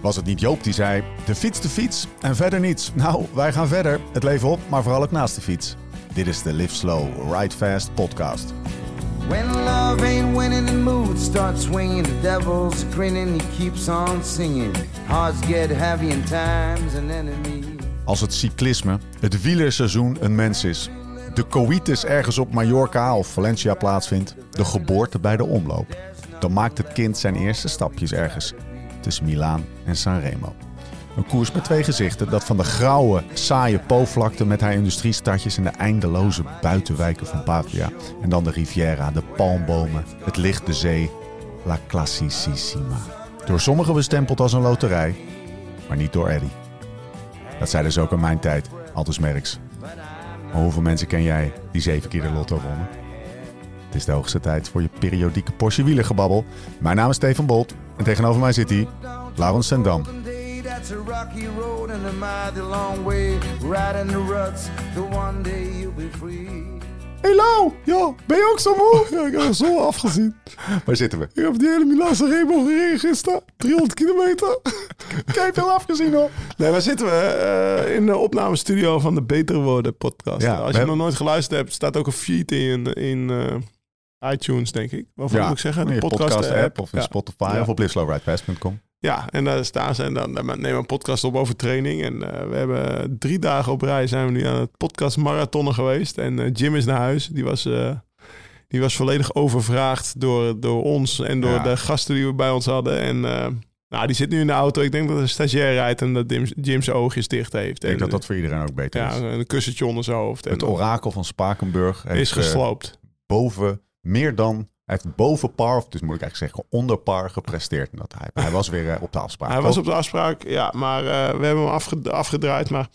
Was het niet Joop die zei: de fiets, de fiets en verder niets? Nou, wij gaan verder. Het leven op, maar vooral ook naast de fiets. Dit is de Live Slow, Ride Fast podcast. When love ain't winning, the mood starts swinging. The devil's grinning, he keeps on singing. Hearts get heavy times an enemy. Als het cyclisme, het wielerseizoen een mens is, de coitus ergens op Mallorca of Valencia plaatsvindt, de geboorte bij de omloop, dan maakt het kind zijn eerste stapjes ergens tussen Milaan en Sanremo. Een koers met twee gezichten dat van de grauwe, saaie Po-vlakte met haar industriestadjes en de eindeloze buitenwijken van Pavia en dan de Riviera, de palmbomen, het licht, de zee, La Classicissima. Door sommigen bestempeld als een loterij, maar niet door Eddie. Dat zei dus ook in mijn tijd, Altus Merks. Maar hoeveel mensen ken jij die zeven keer de lotto wonnen? Het is de hoogste tijd voor je periodieke Porsche wielergebabbel. Mijn naam is Steven Bolt en tegenover mij zit hij, Laurens Sendam. Hey Lau, ja, ben je ook zo moe? Ja, ik heb er zo afgezien. Waar zitten we? Ik heb die hele Milaanse Remo gereden gisteren. 300 kilometer. Kijk, veel afgezien hoor. Nee, waar zitten we? Eh, in de opnamestudio van de Betere Woorden podcast. Ja, Als je hebben- nog nooit geluisterd hebt, staat ook een feed in, in eh, iTunes, denk ik. Waarvan moet ik zeggen? je podcast-app of ja. Spotify Ja. of op liveslowridefast.com. Ja, en daar staan ze en dan, dan nemen we een podcast op over training. En eh, we hebben drie dagen op rij zijn we nu aan het podcast marathonnen geweest. En eh, Jim is naar huis. Die was, eh, die was volledig overvraagd door, door ons en door Ja. de gasten die we bij ons hadden. En nou, die zit nu in de auto. Ik denk dat een stagiair rijdt en dat Jim, zijn oogjes dicht heeft. Ik denk en, dat dat voor iedereen ook beter ja, is. een kussentje onder zijn hoofd. En Het orakel van Spakenburg heeft, is gesloopt. boven, meer dan, hij heeft boven par, of dus moet ik eigenlijk zeggen onder par gepresteerd. Dat hij, hij was weer eh, op de afspraak. Hij was op de afspraak, ja, maar eh, we hebben hem afge- afgedraaid. Maar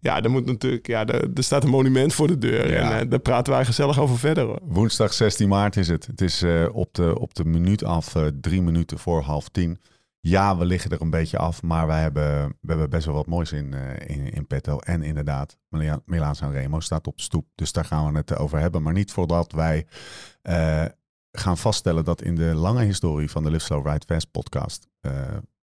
ja, er moet natuurlijk, ja, er, er staat een monument voor de deur. Ja. En eh, daar praten wij gezellig over verder. Hoor. Woensdag 16 maart is het. Het is op, de, op de minuut af, drie minuten voor half tien. Ja, we liggen er een beetje af, maar wij hebben, we hebben best wel wat moois in, eh, in, in petto. En inderdaad, Mila- Milaan Sanremo staat op de stoep. Dus daar gaan we het over hebben. Maar niet voordat wij eh, gaan vaststellen dat in de lange historie van de Live Slow Ride Fast podcast... eh,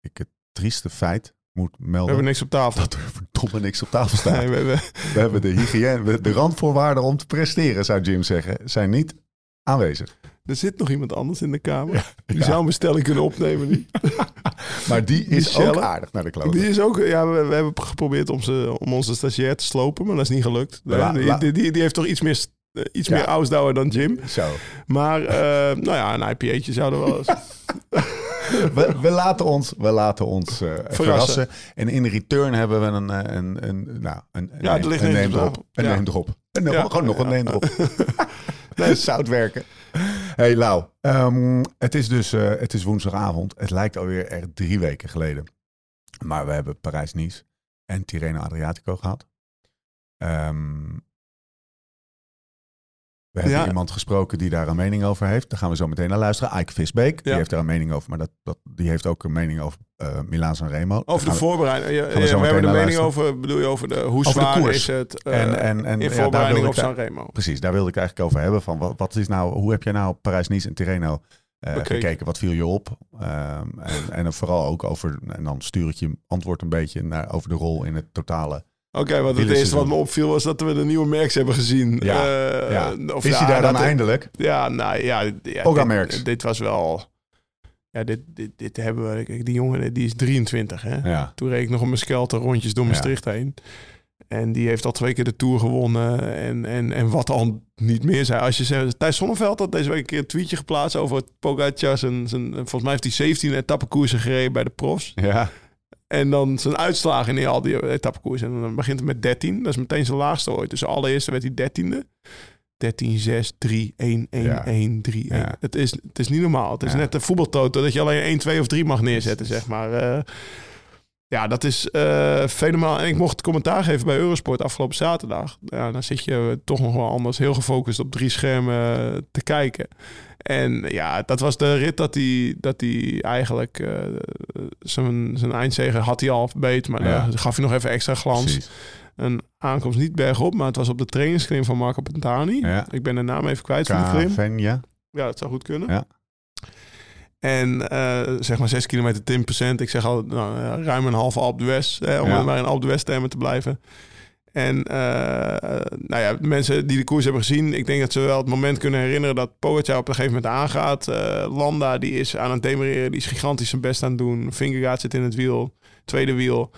ik het trieste feit moet We melden... hebben niks op tafel. dat er verdomme niks op tafel staat. Nee, we hebben, We hebben de hygiëne, de randvoorwaarden om te presteren, zou Jim zeggen, zijn niet aanwezig. Er zit nog iemand anders in de kamer. Die zou een bestelling kunnen opnemen. Die, Maar die is Michelle? ook aardig naar de klote. die is ook, ja, we, we hebben geprobeerd om, ze, om onze stagiair te slopen, maar dat is niet gelukt. La- die, la- die, die, die heeft toch iets meer, eh, iets Ja. meer ausdauer dan Jim. Zo. Maar, eh, nou ja, een IPA'tje zouden we wel eens... We, we laten ons, we laten ons eh, verrassen. Verrassen. En in return hebben we een, een, een, nou, een, Ja, er een, ligt een niks name op drop. tafel. Een Ja. drop. Een Ja. Gewoon nog een name drop. nee, zout werken. Hey Lau, ehm, het is dus eh, het is woensdagavond. Het lijkt alweer echt drie weken geleden. Maar we hebben Parijs-Nice en Tirreno Adriatico gehad. Ehm, we hebben Ja. iemand gesproken die daar een mening over heeft. Daar gaan we zo meteen naar luisteren. Ike Visbeek, die heeft daar een mening over. Maar dat, dat, die heeft ook een mening over uh, Milaan Sanremo. Over de voorbereiding. Ja, we ja, hebben de mening luisteren. over, bedoel je over de, hoe Over de zwaar koers. is het we- eh, en, en, en, in voorbereiding op ik daar- Sanremo. Precies, daar wilde ik eigenlijk over hebben. Van wat, wat is nou, hoe heb jij nou Parijs-Nice en Tirreno eh, gekeken? Wat viel je op? Ehm, en, en vooral ook over, en dan stuur ik je antwoord een beetje naar, over de rol in het totale. Oké, want het eerste wat me opviel was dat we de nieuwe Merks hebben gezien. Ja, ja. of is ja, hij daar dan eindelijk? Ja, nou ja. ja Ook aan dit- Merckx. Dit was wel... Ja, dit, dit, dit hebben we... Kijk, die jongen die is 23, hè. Ja. Toen reed ik nog een Meskelte rondjes door Ja. Maastricht heen. En die heeft al twee keer de Tour gewonnen. En, en, en wat al niet meer zei. Als je zegt, Thijs Zonneveld had deze week een keer een tweetje geplaatst over Pogacar. Zijn, zijn, volgens mij heeft hij 17 etappekoersen gereden bij de profs. Ja. En dan zijn uitslagen in al die etappekoersen. En dan begint het met 13. Dat is meteen zijn laagste ooit. Dus allereerst werd hij 13e. 13, 6, 3, 1, 1, Ja. 1, 3, 1. Ja. Het, is, het is niet normaal. Het is Ja. net een voetbaltoto dat je alleen 1, 2 of 3 mag neerzetten, zeg maar. Eh, Ja, dat is eh fenomenaal. En ik mocht commentaar geven bij Eurosport afgelopen zaterdag. Ja, dan zit je toch nog wel anders heel gefocust op drie schermen te kijken. En ja, dat was de rit dat hij, dat hij eigenlijk eh, zijn, zijn eindzege had hij al beet. Maar Ja. daar gaf hij nog even extra glans. Precies. Een aankomst niet bergop, maar het was op de trainingsklim van Marco Pantani. Ja. Ik ben de naam even kwijt van die klim. Cavenja. Ja, dat zou goed kunnen. Ja. En eh, zeg maar 6 kilometer 10%. Ik zeg al nou, ruim een halve Alpe d'Huez. Eh, om Ja. maar in Alpe d'Huez termen te blijven. En eh, nou ja, de mensen die de koers hebben gezien... ik denk dat ze wel het moment kunnen herinneren... dat Pogacar op een gegeven moment aangaat. Eh, Landa die is aan het demereren. Die is gigantisch zijn best aan het doen. Vingegaard zit in het wiel. Tweede wiel.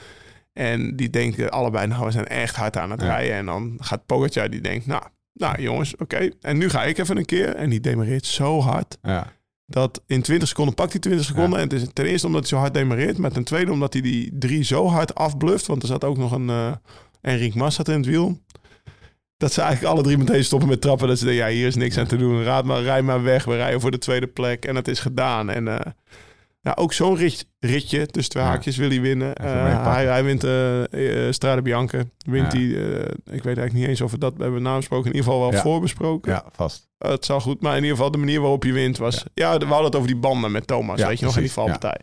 En die denken allebei... nou, we zijn echt hard aan het Ja. rijden. En dan gaat Pogacar die denkt... nou, nou jongens, oké. En nu ga ik even een keer. En die demereert zo hard Ja. dat in 20 seconden pakt hij 20 seconden. En het is ten eerste omdat hij zo hard demareert. Maar ten tweede omdat hij die drie zo hard afbluft. Want er zat ook nog een eh Enric Mas zat in het wiel. Dat ze eigenlijk alle drie meteen stoppen met trappen. Dat ze denken, ja, hier is niks aan te doen. Raad maar, rij maar weg. We rijden voor de tweede plek. En dat is gedaan. En eh, ja, ook zo'n rit, ritje tussen twee Ja. haakjes wil hij winnen. Eh, hij, hij wint eh, Strade Bianca. Wint Ja. hij, ik weet eigenlijk niet eens of we dat hebben nabesproken. In ieder geval wel Ja. voorbesproken. ja, vast. Uh, het zal goed, maar in ieder geval de manier waarop je wint was... Ja, we hadden het over die banden met Thomas, weet je nog, in die precies, valpartij.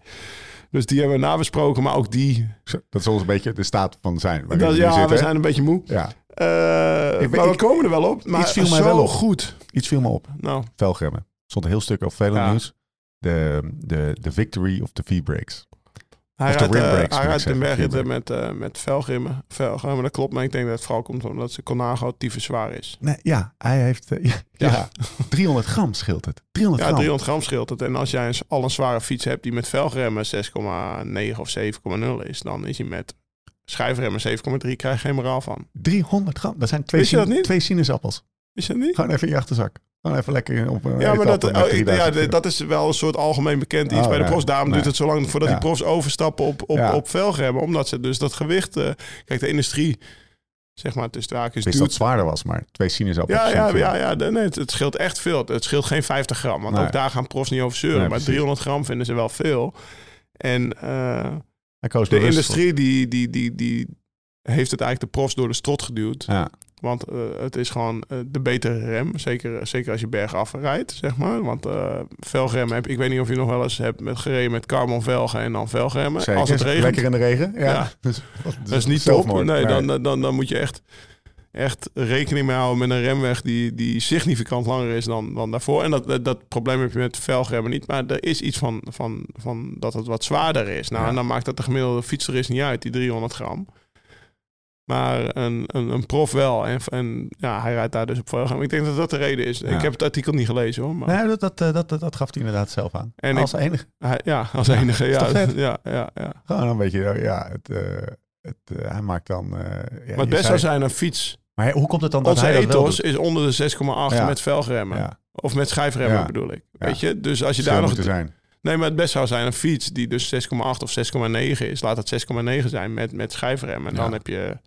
Dus die hebben we nabesproken, maar ook die... Dat is ons een beetje de staat van zijn. Dat, ja, zitten. we zijn een beetje moe. Ja, Uh, Ik maar we komen er wel op. Maar iets viel mij zo wel op. goed. iets viel me op. Nou, Velgremmen. stond een heel stuk op vele Ja. nieuws. De, de, de victory of the V-breaks. hij de rijdt, eh, rimbreaks, hij rijdt de bergritten met, eh met velgrimmen. Velgrimmen, dat klopt. Maar ik denk dat het vooral komt omdat ze Conago tyfus zwaar is. Nee, ja, hij heeft... eh, ja, ja, Ja. 300 gram scheelt het. 300 Ja, gram. 300 gram scheelt het. En als jij een, al een zware fiets hebt die met velgremmen 6,9 of 7,0 is... dan is hij met schijfremmen 7,3 krijg je geen moraal van. 300 gram. Dat zijn twee, Wist je dat sin- niet? twee sinaasappels. Is dat niet? Gewoon even in je achterzak. Gewoon even lekker op een Ja, maar dat, oh, ik- 3000 ja, dat is wel een soort algemeen bekend iets Oh, bij de profs. Daarom Nee. duurt het zo lang voordat die profs overstappen op, op, Ja. op velgremmen. Omdat ze dus dat gewicht... eh, kijk, de industrie, zeg maar, tussen de haakjes wist dat het zwaarder was, maar twee sinaasappels. Ja, ja, ja, ja nee, het, het scheelt echt veel. Het scheelt geen 50 gram, want Nee. ook daar gaan profs niet over zeuren. Nee, maar precies. 300 gram vinden ze wel veel. En eh, de industrie die, die, die, die heeft het eigenlijk de profs door de strot geduwd. Ja, Want eh, het is gewoon eh, de betere rem. Zeker, zeker als je bergaf rijdt, zeg maar. Want eh velgremmen heb ik weet niet of je nog wel eens hebt met, gereden met carbon velgen en dan velgremmen. zeker. Als het regent, Lekker in de regen. Ja. Ja. Dus, dat is niet top. zelfmoord. Nee, Dan, dan, dan, dan moet je echt, echt rekening mee houden met een remweg die, die significant langer is dan, dan daarvoor. En dat, dat, dat probleem heb je met velgremmen niet. Maar er is iets van, van, van dat het wat zwaarder is. Nou, Ja. en dan maakt dat de gemiddelde fietser is niet uit, die 300 gram. Maar een, een, een prof wel. En, en ja, hij rijdt daar dus op velgrem. Ik denk dat dat de reden is. Ja. Ik heb het artikel niet gelezen hoor. Maar Nee, dat, dat, eh, dat, dat, dat gaf hij inderdaad zelf aan. En Als enige. hij, ja, als Ja, enige. Ja, ja, ja, ja. Gewoon een beetje, ja, het, eh, het, eh, hij maakt dan... eh, ja, Maar het best zou zijn een fiets. Maar hoe komt het dan dat Onze hij wel ethos is onder de 6,8 Ja. met velgremmen. Of met schijfremmen bedoel ik. Weet je? Dus als je daar nog... zijn. Nee, maar het best zou zijn een fiets die dus 6,8 of 6,9 is. Laat het 6,9 zijn met, met schijfremmen. En dan heb je...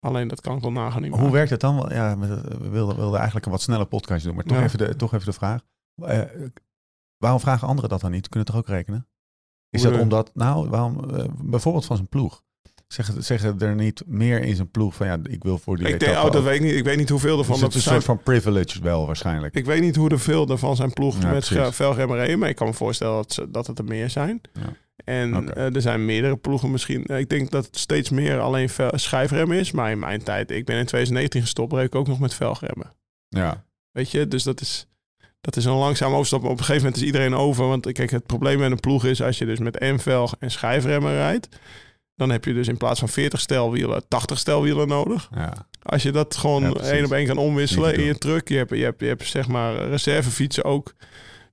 Alleen dat kan ik wel nagaan Hoe werkt het dan? Ja, met, we wilden, wilden eigenlijk een wat sneller podcast doen, maar toch, Ja. even, de, toch even de vraag. Eh, waarom vragen anderen dat dan niet? Kunnen toch ook rekenen? Is Hoe dat omdat, nou, waarom, eh, bijvoorbeeld van zijn ploeg. Zeggen, zeggen er niet meer in zijn ploeg van ja, ik wil voor die Ik, denk, oh, dat weet ik niet. Ik weet niet hoeveel ervan Is dat het een zijn. soort van privilege wel waarschijnlijk? Ik weet niet hoe er veel er van zijn ploeg Ja, met reden. Maar ik kan me voorstellen dat, ze- dat het er meer zijn. Ja. En eh, er zijn meerdere ploegen misschien. Eh, Ik denk dat het steeds meer alleen schijfremmen is. Maar in mijn tijd, ik ben in 2019 gestopt, reed ik ook nog met velgremmen. Ja, Weet je, dus dat is, dat is een langzaam overstap. Maar op een gegeven moment is iedereen over. Want kijk, het probleem met een ploeg is als je dus met M-velg en schijfremmen rijdt. Dan heb je dus in plaats van 40 stelwielen 80 stelwielen nodig. ja. Als je dat gewoon Ja, één op één kan omwisselen in je truck. Je hebt, je hebt, je hebt zeg maar reservefietsen ook.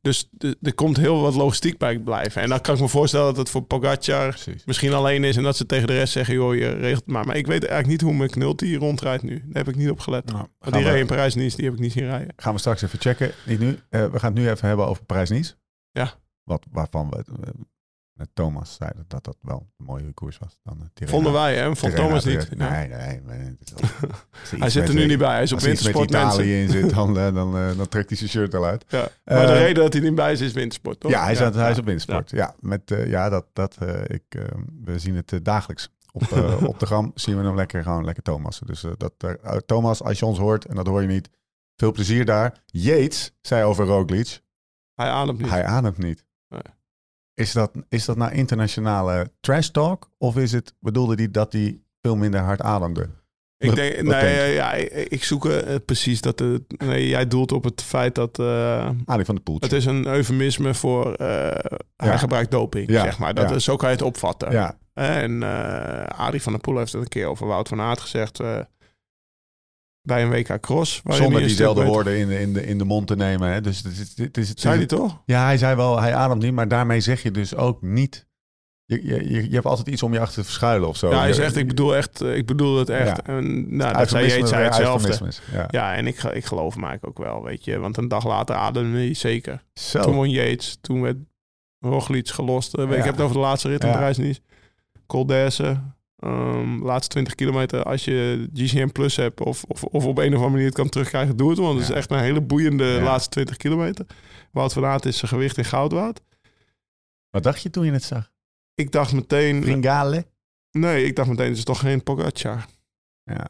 Dus er komt heel wat logistiek bij blijven. En dan kan ik me voorstellen dat het voor Pogacar precies. misschien alleen is. En dat ze tegen de rest zeggen, joh, je regelt maar. Maar ik weet eigenlijk niet hoe McNulty rondrijdt nu. Daar heb ik niet op gelet. Nou, Want die reed in Parijs-Nice, die heb ik niet zien rijden. gaan we straks even checken. Niet nu. Eh, we gaan het nu even hebben over Parijs-Nice. Ja. Wat, waarvan we, eh, Thomas zei dat dat, dat wel een mooie koers was. Dan, Tirreno. Vonden wij hem, vond Thomas niet. Nee, nee. wel- Hij zit er nu niet bij, hij is op er wintersport mensen. Italië in zit, dan, eh, dan, eh, dan trekt hij zijn shirt al uit. Ja. Maar de Eh, reden dat hij niet bij is, is wintersport, toch? Ja, hij is, hij is op wintersport. Ja, met, eh, ja dat, dat, eh, ik, eh, we zien het eh, dagelijks. Op, eh, op de gram zien we hem lekker, gewoon lekker Thomassen. Dus eh, dat, eh, Thomas, als je ons hoort, en dat hoor je niet, veel plezier daar. Yates zei over Roglic, Hij ademt niet. hij ademt niet. Nee. Is, dat, is dat nou internationale trash talk? Of is het, bedoelde hij dat hij veel minder hard ademde? Ik denk, nee, denk ja, ik, zoek eh, precies dat het. Nee, jij doelt op het feit dat uh, Ali van de Poeltje. het is een eufemisme voor uh, hij gebruikt doping, Ja, zeg maar. Dat, ja. Zo kan je het opvatten. Ja, En Arie van der Poel heeft het een keer over Wout van Aert gezegd bij een WK Cross. zonder diezelfde woorden in, de- in, de, in de mond te nemen. Hè? Dus het is, het is, Zei hij toch? Ja, hij zei wel, hij ademt niet, maar daarmee zeg je dus ook niet. Je, je, je, je hebt altijd iets om je achter te verschuilen of zo. Ja, hij zegt, ik bedoel echt, eh, ik bedoel het echt. Ja. En nou, dat zei weer hetzelfde. Ja. Ja, en ik, ik geloof eigenlijk ook wel, weet je. Want een dag later ademde hij zeker. Zo. Toen won Yates, toen werd Roglic gelost. Eh, Ja. Ik heb het over de laatste rit in. Parijs niet. Col ehm, laatste 20 kilometer. Als je GCM Plus hebt of, of, of op een of andere manier het kan terugkrijgen, doe het. Want het Ja. is echt een hele boeiende Ja. laatste 20 kilometer. Wout van Aert is zijn gewicht in goud waard. Wat dacht je toen je het zag? Ik dacht meteen... Pringale? Nee, ik dacht meteen, het is toch geen Pogacar. Ja.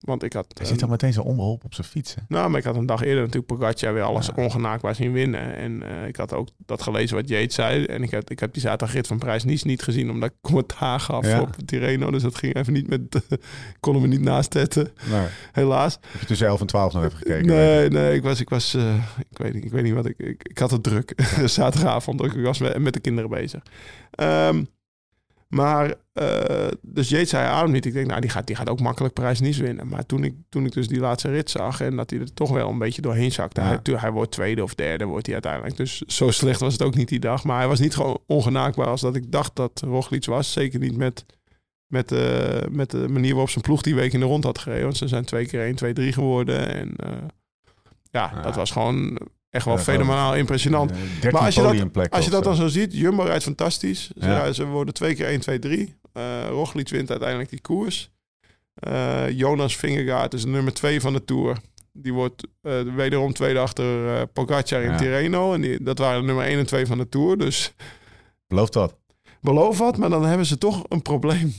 Want ik had... Hij zit een- dan meteen zo onbeholpen op zijn fiets. hè? Nou, maar ik had een dag eerder natuurlijk Pogacar weer alles Ja. ongenaakbaar zien winnen. En eh, ik had ook dat gelezen wat Yates zei. En ik heb, ik heb die zaterdagrit van Prijs niet, niet gezien, omdat ik commentaar gaf Ja. op Tirreno. Dus dat ging even niet met... ik kon hem er niet naast zetten, Nou, helaas. heb je tussen 11 en 12 nog even gekeken? Nee, nee, ik was... Ik, was eh, ik, weet, niet, ik weet niet wat ik... Ik, ik had het druk. Zaterdagavond. Ik was met, met de kinderen bezig. Ehm, maar, eh, dus Yates zei hij ademt niet. Ik denk, nou, die gaat, die gaat ook makkelijk prijs niet winnen. Maar toen ik, toen ik dus die laatste rit zag en dat hij er toch wel een beetje doorheen zakte. Ja. Hij, hij wordt tweede of derde, wordt hij uiteindelijk. Dus zo slecht was het ook niet die dag. Maar hij was niet gewoon ongenaakbaar als dat ik dacht dat Roglic was. Zeker niet met, met, eh, met de manier waarop zijn ploeg die week in de rond had gereden. Want ze zijn twee keer 1, 2, 3 geworden. En eh, ja, Ja. dat was gewoon echt wel Ja, fenomenaal impressionant. Eh, 13 Maar als je dat- Als je dat dan zo. ziet, Jumbo rijdt fantastisch. Ze, Ja. ze worden twee keer 1, 2, 3. Eh Roglic wint uiteindelijk die koers. Eh, Jonas Vingegaard is nummer 2 van de Tour. Die wordt eh, wederom tweede achter Pogacar in Ja. Tirreno. En die, dat waren nummer 1 en 2 van de Tour. Dus Belooft dat? beloof wat, maar dan hebben ze toch een probleem.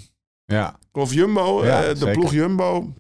Ja. Of Jumbo, Ja, de zeker. ploeg Jumbo.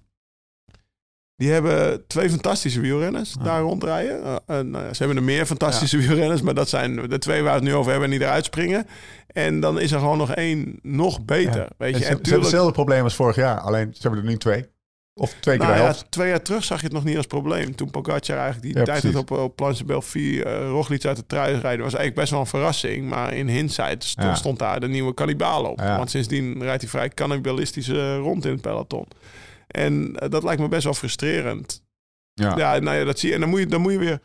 Die hebben twee fantastische wielrenners Ah. daar rondrijden. Eh, eh, ze hebben er meer fantastische wielrenners, maar dat zijn de twee waar we het nu over hebben en die eruit springen. En dan is er gewoon nog één nog beter. Ja. Weet En je, ze, en ze hebben hetzelfde probleem als vorig jaar. Alleen ze hebben er nu twee. Of twee keer nou ja, twee jaar terug zag je het nog niet als probleem. Toen Pogacar eigenlijk die Ja, tijd op, op Planche Belfi, uh, Roglic uit de trui rijden, was eigenlijk best wel een verrassing. Maar in hindsight stond, Ja. stond daar de nieuwe kannibalen op. Want sindsdien rijdt hij vrij cannibalistisch eh, rond in het peloton. En eh, dat lijkt me best wel frustrerend. Ja. Ja, nou ja, dat zie je. En dan moet je, dan moet je weer...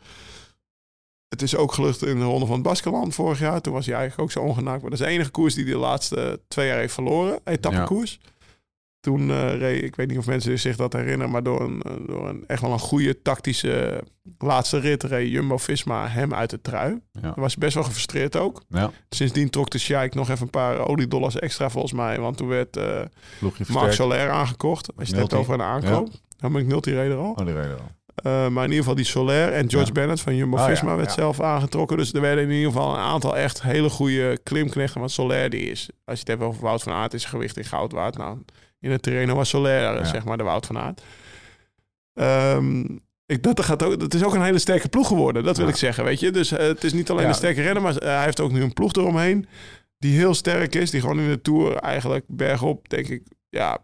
Het is ook gelukt in de Ronde van het Baskeland vorig jaar. Toen was hij eigenlijk ook zo ongenaakt. Maar dat is de enige koers die hij de laatste twee jaar heeft verloren. Etappekoers. Toen uh, reed, ik weet niet of mensen zich dat herinneren, maar door een, uh, door een echt wel een goede tactische laatste rit reed Jumbo-Visma hem uit de trui. Ja. Daar was best wel gefrustreerd ook. Ja. Sindsdien trok de Sheik nog even een paar oliedollars extra volgens mij. Want toen werd uh, Marc versterkt. Soler aangekocht. Als je het hebt over een aankoop. Dan ben ik Nulti reed er al. Oh, die reden al. Uh, maar in ieder geval die Soler en George Ja. Bennett van Jumbo-Visma Oh, ja, werd ja. zelf aangetrokken. Dus er werden in ieder geval een aantal echt hele goede klimknechten. Want Soler die is, als je het hebt over Wout van Aert, is gewicht in goud waard. Nou, in het terrein was Soler, Ja. zeg maar, de Wout van Aert. Ehm, ik, dat, gaat ook, dat is ook een hele sterke ploeg geworden, dat wil Ja. ik zeggen, weet je. Dus eh, het is niet alleen Ja. een sterke renner, maar eh, hij heeft ook nu een ploeg eromheen die heel sterk is. Die gewoon in de Tour eigenlijk bergop, denk ik, ja...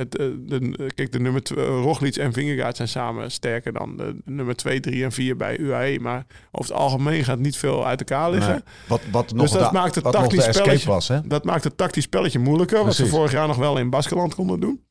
Het, eh, de, kijk, de nummer 2, Roglic en Vingegaard zijn samen sterker dan de, nummer 2, 3 en 4 bij UAE. Maar over het algemeen gaat niet veel uit elkaar liggen. Nee. Wat, wat nog Dus dat de, maakt het wat tactisch spelletje. was, hè? Dat maakt het tactisch spelletje moeilijker. Wat ze vorig jaar nog wel in Baskeland konden doen.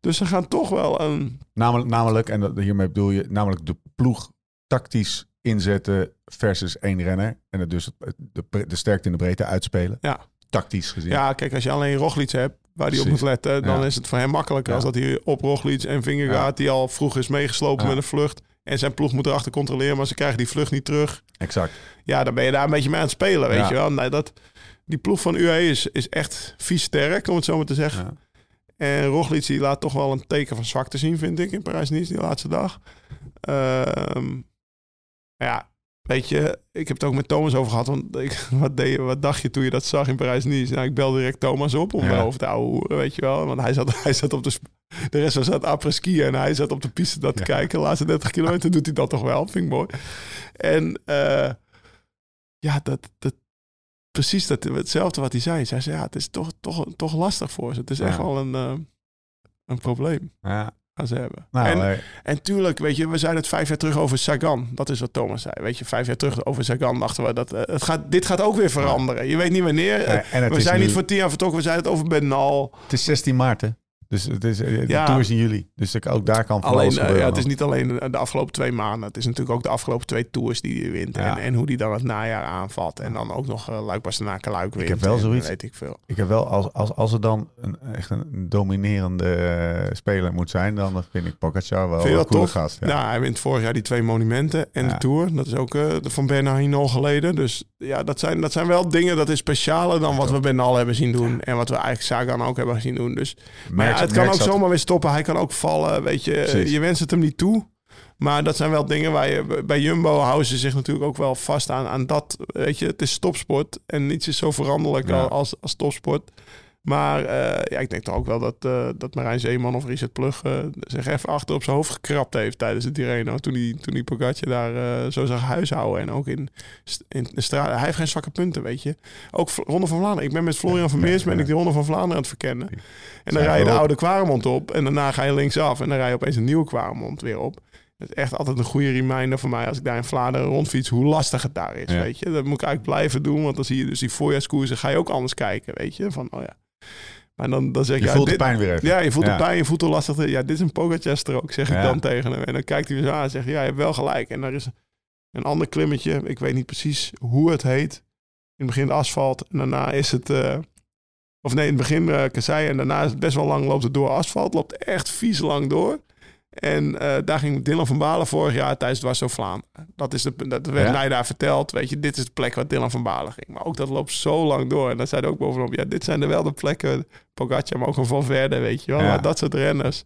Dus ze gaan toch wel een... Namelijk, namelijk, en hiermee bedoel je, namelijk de ploeg tactisch inzetten versus één renner. En het dus de, de sterkte in de breedte uitspelen. Ja. Tactisch gezien. Ja, kijk, als je alleen Roglic hebt waar hij op moet letten... dan Ja. is het voor hem makkelijker als dat hij op Roglic en Vingegaard... die al vroeg is meegeslopen met een vlucht... en zijn ploeg moet erachter controleren... maar ze krijgen die vlucht niet terug. Exact. Ja, dan ben je daar een beetje mee aan het spelen, weet Ja. je wel. Nee, dat, die ploeg van UAE is, is echt vies sterk, om het zo maar te zeggen. Ja. En Roglic die laat toch wel een teken van zwakte zien, vind ik, in Parijs-Nice die laatste dag. Ehm, ja, weet je, ik heb het ook met Thomas over gehad. Want ik, wat, deed, je- wat dacht je toen je dat zag in Parijs-Nice? Nou, ik belde direct Thomas op om Ja. over te ouwe weet je wel. Want hij zat, hij zat op de... De rest was aan het après-skiën en hij zat op de piste dat te Ja. kijken. De laatste 30 kilometer doet hij dat toch wel, vind ik mooi. En eh, ja, dat, dat, precies dat, hetzelfde wat hij zei. Zij zei, ja, het is toch, toch, toch lastig voor ze. Het is echt wel een, eh, een probleem Ja. Gaan ze hebben. Nou, en, en tuurlijk, weet je, we zeiden het vijf jaar terug over Sagan. Dat is wat Thomas zei. Weet je, vijf jaar terug over Sagan dachten we dat eh, het gaat, dit gaat ook weer veranderen. Je weet niet wanneer. Ja, we zijn nu- niet voor tien jaar vertrokken. We zeiden het over Bernal. het is 16 maart, hè? Dus het is, eh, de Ja. tour is in juli. Dus ik- ook daar kan van Alleen, eh, ja, het is niet alleen de afgelopen twee maanden. Het is natuurlijk ook de afgelopen twee tours die hij wint. Ja. En, en hoe die dan het najaar aanvat. En dan ook nog uh, Luik Bastenaken Luik wint. heb wel zoiets. Weet ik veel. Ik heb wel, als, als, als er dan een, echt een dominerende speler moet zijn, dan vind ik Pogacar wel een coole gast. Ja. Ja. hij wint vorig jaar die twee monumenten en de Tour. Dat is ook van Bernal Hinault geleden. Dus ja, dat zijn, dat zijn wel dingen, dat is specialer dan wat we Bernal hebben zien doen. En wat we eigenlijk Sagan ook hebben zien doen. Dus maar het kan ook zomaar weer stoppen. Hij kan ook vallen, weet je. Precies. Je wenst het hem niet toe. Maar dat zijn wel dingen waar je... Bij Jumbo houden ze zich natuurlijk ook wel vast aan, aan dat. Weet je, het is topsport. En niets is zo veranderlijk Ja. als, als topsport. Maar eh, ja, ik denk toch ook wel dat, eh, dat Marijn Zeeman of Richard Plug eh, zich even achter op zijn hoofd gekrapt heeft tijdens het Tirreno. Toen hij, toen hij Pogacar daar zo zag huishouden. En ook in, in de straat. Hij heeft geen zwakke punten, weet je. Ook Ronde van Vlaanderen. Ik ben met Florian van Meers ben ik die Ronde van Vlaanderen aan het verkennen. En dan rij je de oude Kwaremond op. En daarna ga je linksaf. En dan rij je opeens een nieuwe Kwaremond weer op. Het is echt altijd een goede reminder voor mij als ik daar in Vlaanderen rondfiets, hoe lastig het daar is. Ja. Weet je, dat moet ik eigenlijk blijven doen, want dan zie je dus die voorjaarskoersen, ga je ook anders kijken, weet je. Van, oh ja. Maar dan, dan zeg Je ja, voelt dit- de pijn weer even. Ja, je voelt Ja. de pijn, je voelt hoe lastig. Ja, dit is een Pogacar-strook, zeg ik dan tegen hem. En dan kijkt hij weer zo aan en zegt, ja, je hebt wel gelijk. En er is een ander klimmetje, ik weet niet precies hoe het heet. In het begin de asfalt en daarna is het... eh, of nee, in het begin uh, kassei en daarna is het best wel lang loopt het door asfalt. Loopt echt vies lang door. En eh, daar ging Dylan van Balen vorig jaar tijdens Dwars door Vlaanderen. Dat, is de, dat werd Ja? mij daar verteld. Weet je, dit is de plek waar Dylan van Balen ging. Maar ook dat loopt zo lang door. En dan zei hij ook bovenop, ja, dit zijn er wel de plekken. Pogacar, maar ook een Valverde, weet je wel. Ja. Dat soort renners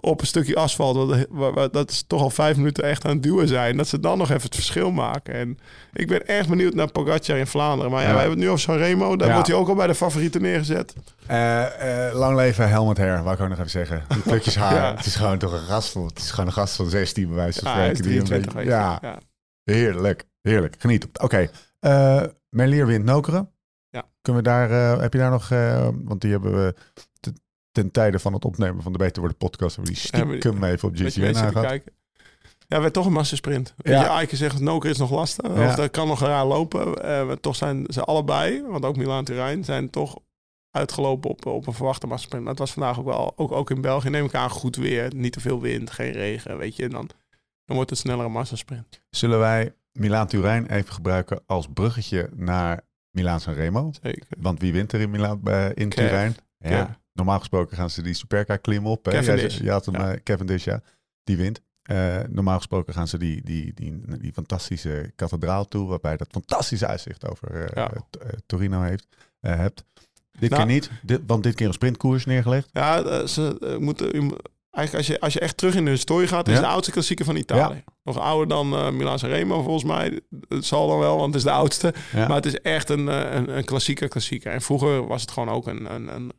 op een stukje asfalt, waar- dat is toch al vijf minuten echt aan het duwen zijn. Dat ze dan nog even het verschil maken. En ik ben erg benieuwd naar Pogacar in Vlaanderen. Maar ja, Ja. we hebben het nu over Sanremo. Daar Ja. wordt hij ook al bij de favorieten neergezet. Eh, eh, lang leven Helmut Her, wou ik ook nog even zeggen. Die plukjes haar. Het is gewoon toch een gast van, het is gewoon een gast van 16 bij wijze van spreken. die een 23 beetje- ja, heerlijk, heerlijk. Geniet. Oké, eh, Merlier wint Nokeren. Ja. Kunnen we daar, eh, heb je daar nog, eh, want die hebben we ten tijde van het opnemen van de Beter Worden podcast, hebben we die we stiekem even op GCN kijken. Ja, werd toch een massasprint. Ja. Je, Eike zegt, Noker is nog lastig. Ja. Of dat kan nog raar lopen. Eh, maar toch zijn ze allebei, want ook Milaan Turijn, zijn toch uitgelopen op, op een verwachte massasprint. Maar het was vandaag ook wel, ook, ook in België, neem ik aan, goed weer. Niet te veel wind, geen regen, weet je. En dan, dan wordt het snellere massasprint. Zullen wij Milaan-Turijn even gebruiken als bruggetje naar Milaan-San Remo? Zeker. Want wie wint er in, Milaan, eh, in. Turijn? Ja. Normaal gesproken gaan ze die Superka klimmen op. hè? Cavendish. Ja, je had hem, Ja. Cavendish, ja. Die wint. Eh, normaal gesproken gaan ze die, die, die, die fantastische kathedraal toe, waarbij dat fantastische uitzicht over eh, Ja. Torino heeft, hebt. Dit Nou- keer niet, dit, want dit keer een sprintkoers neergelegd. Ja, ze moeten... Eigenlijk als je, als je echt terug in de historie gaat, is Ja. de oudste klassieker van Italië. Nog ouder dan eh Milaan Sanremo volgens mij. Het zal dan wel, want het is de oudste. Ja. Maar het is echt een, een, een klassieker klassieker. En vroeger was het gewoon ook een, een, een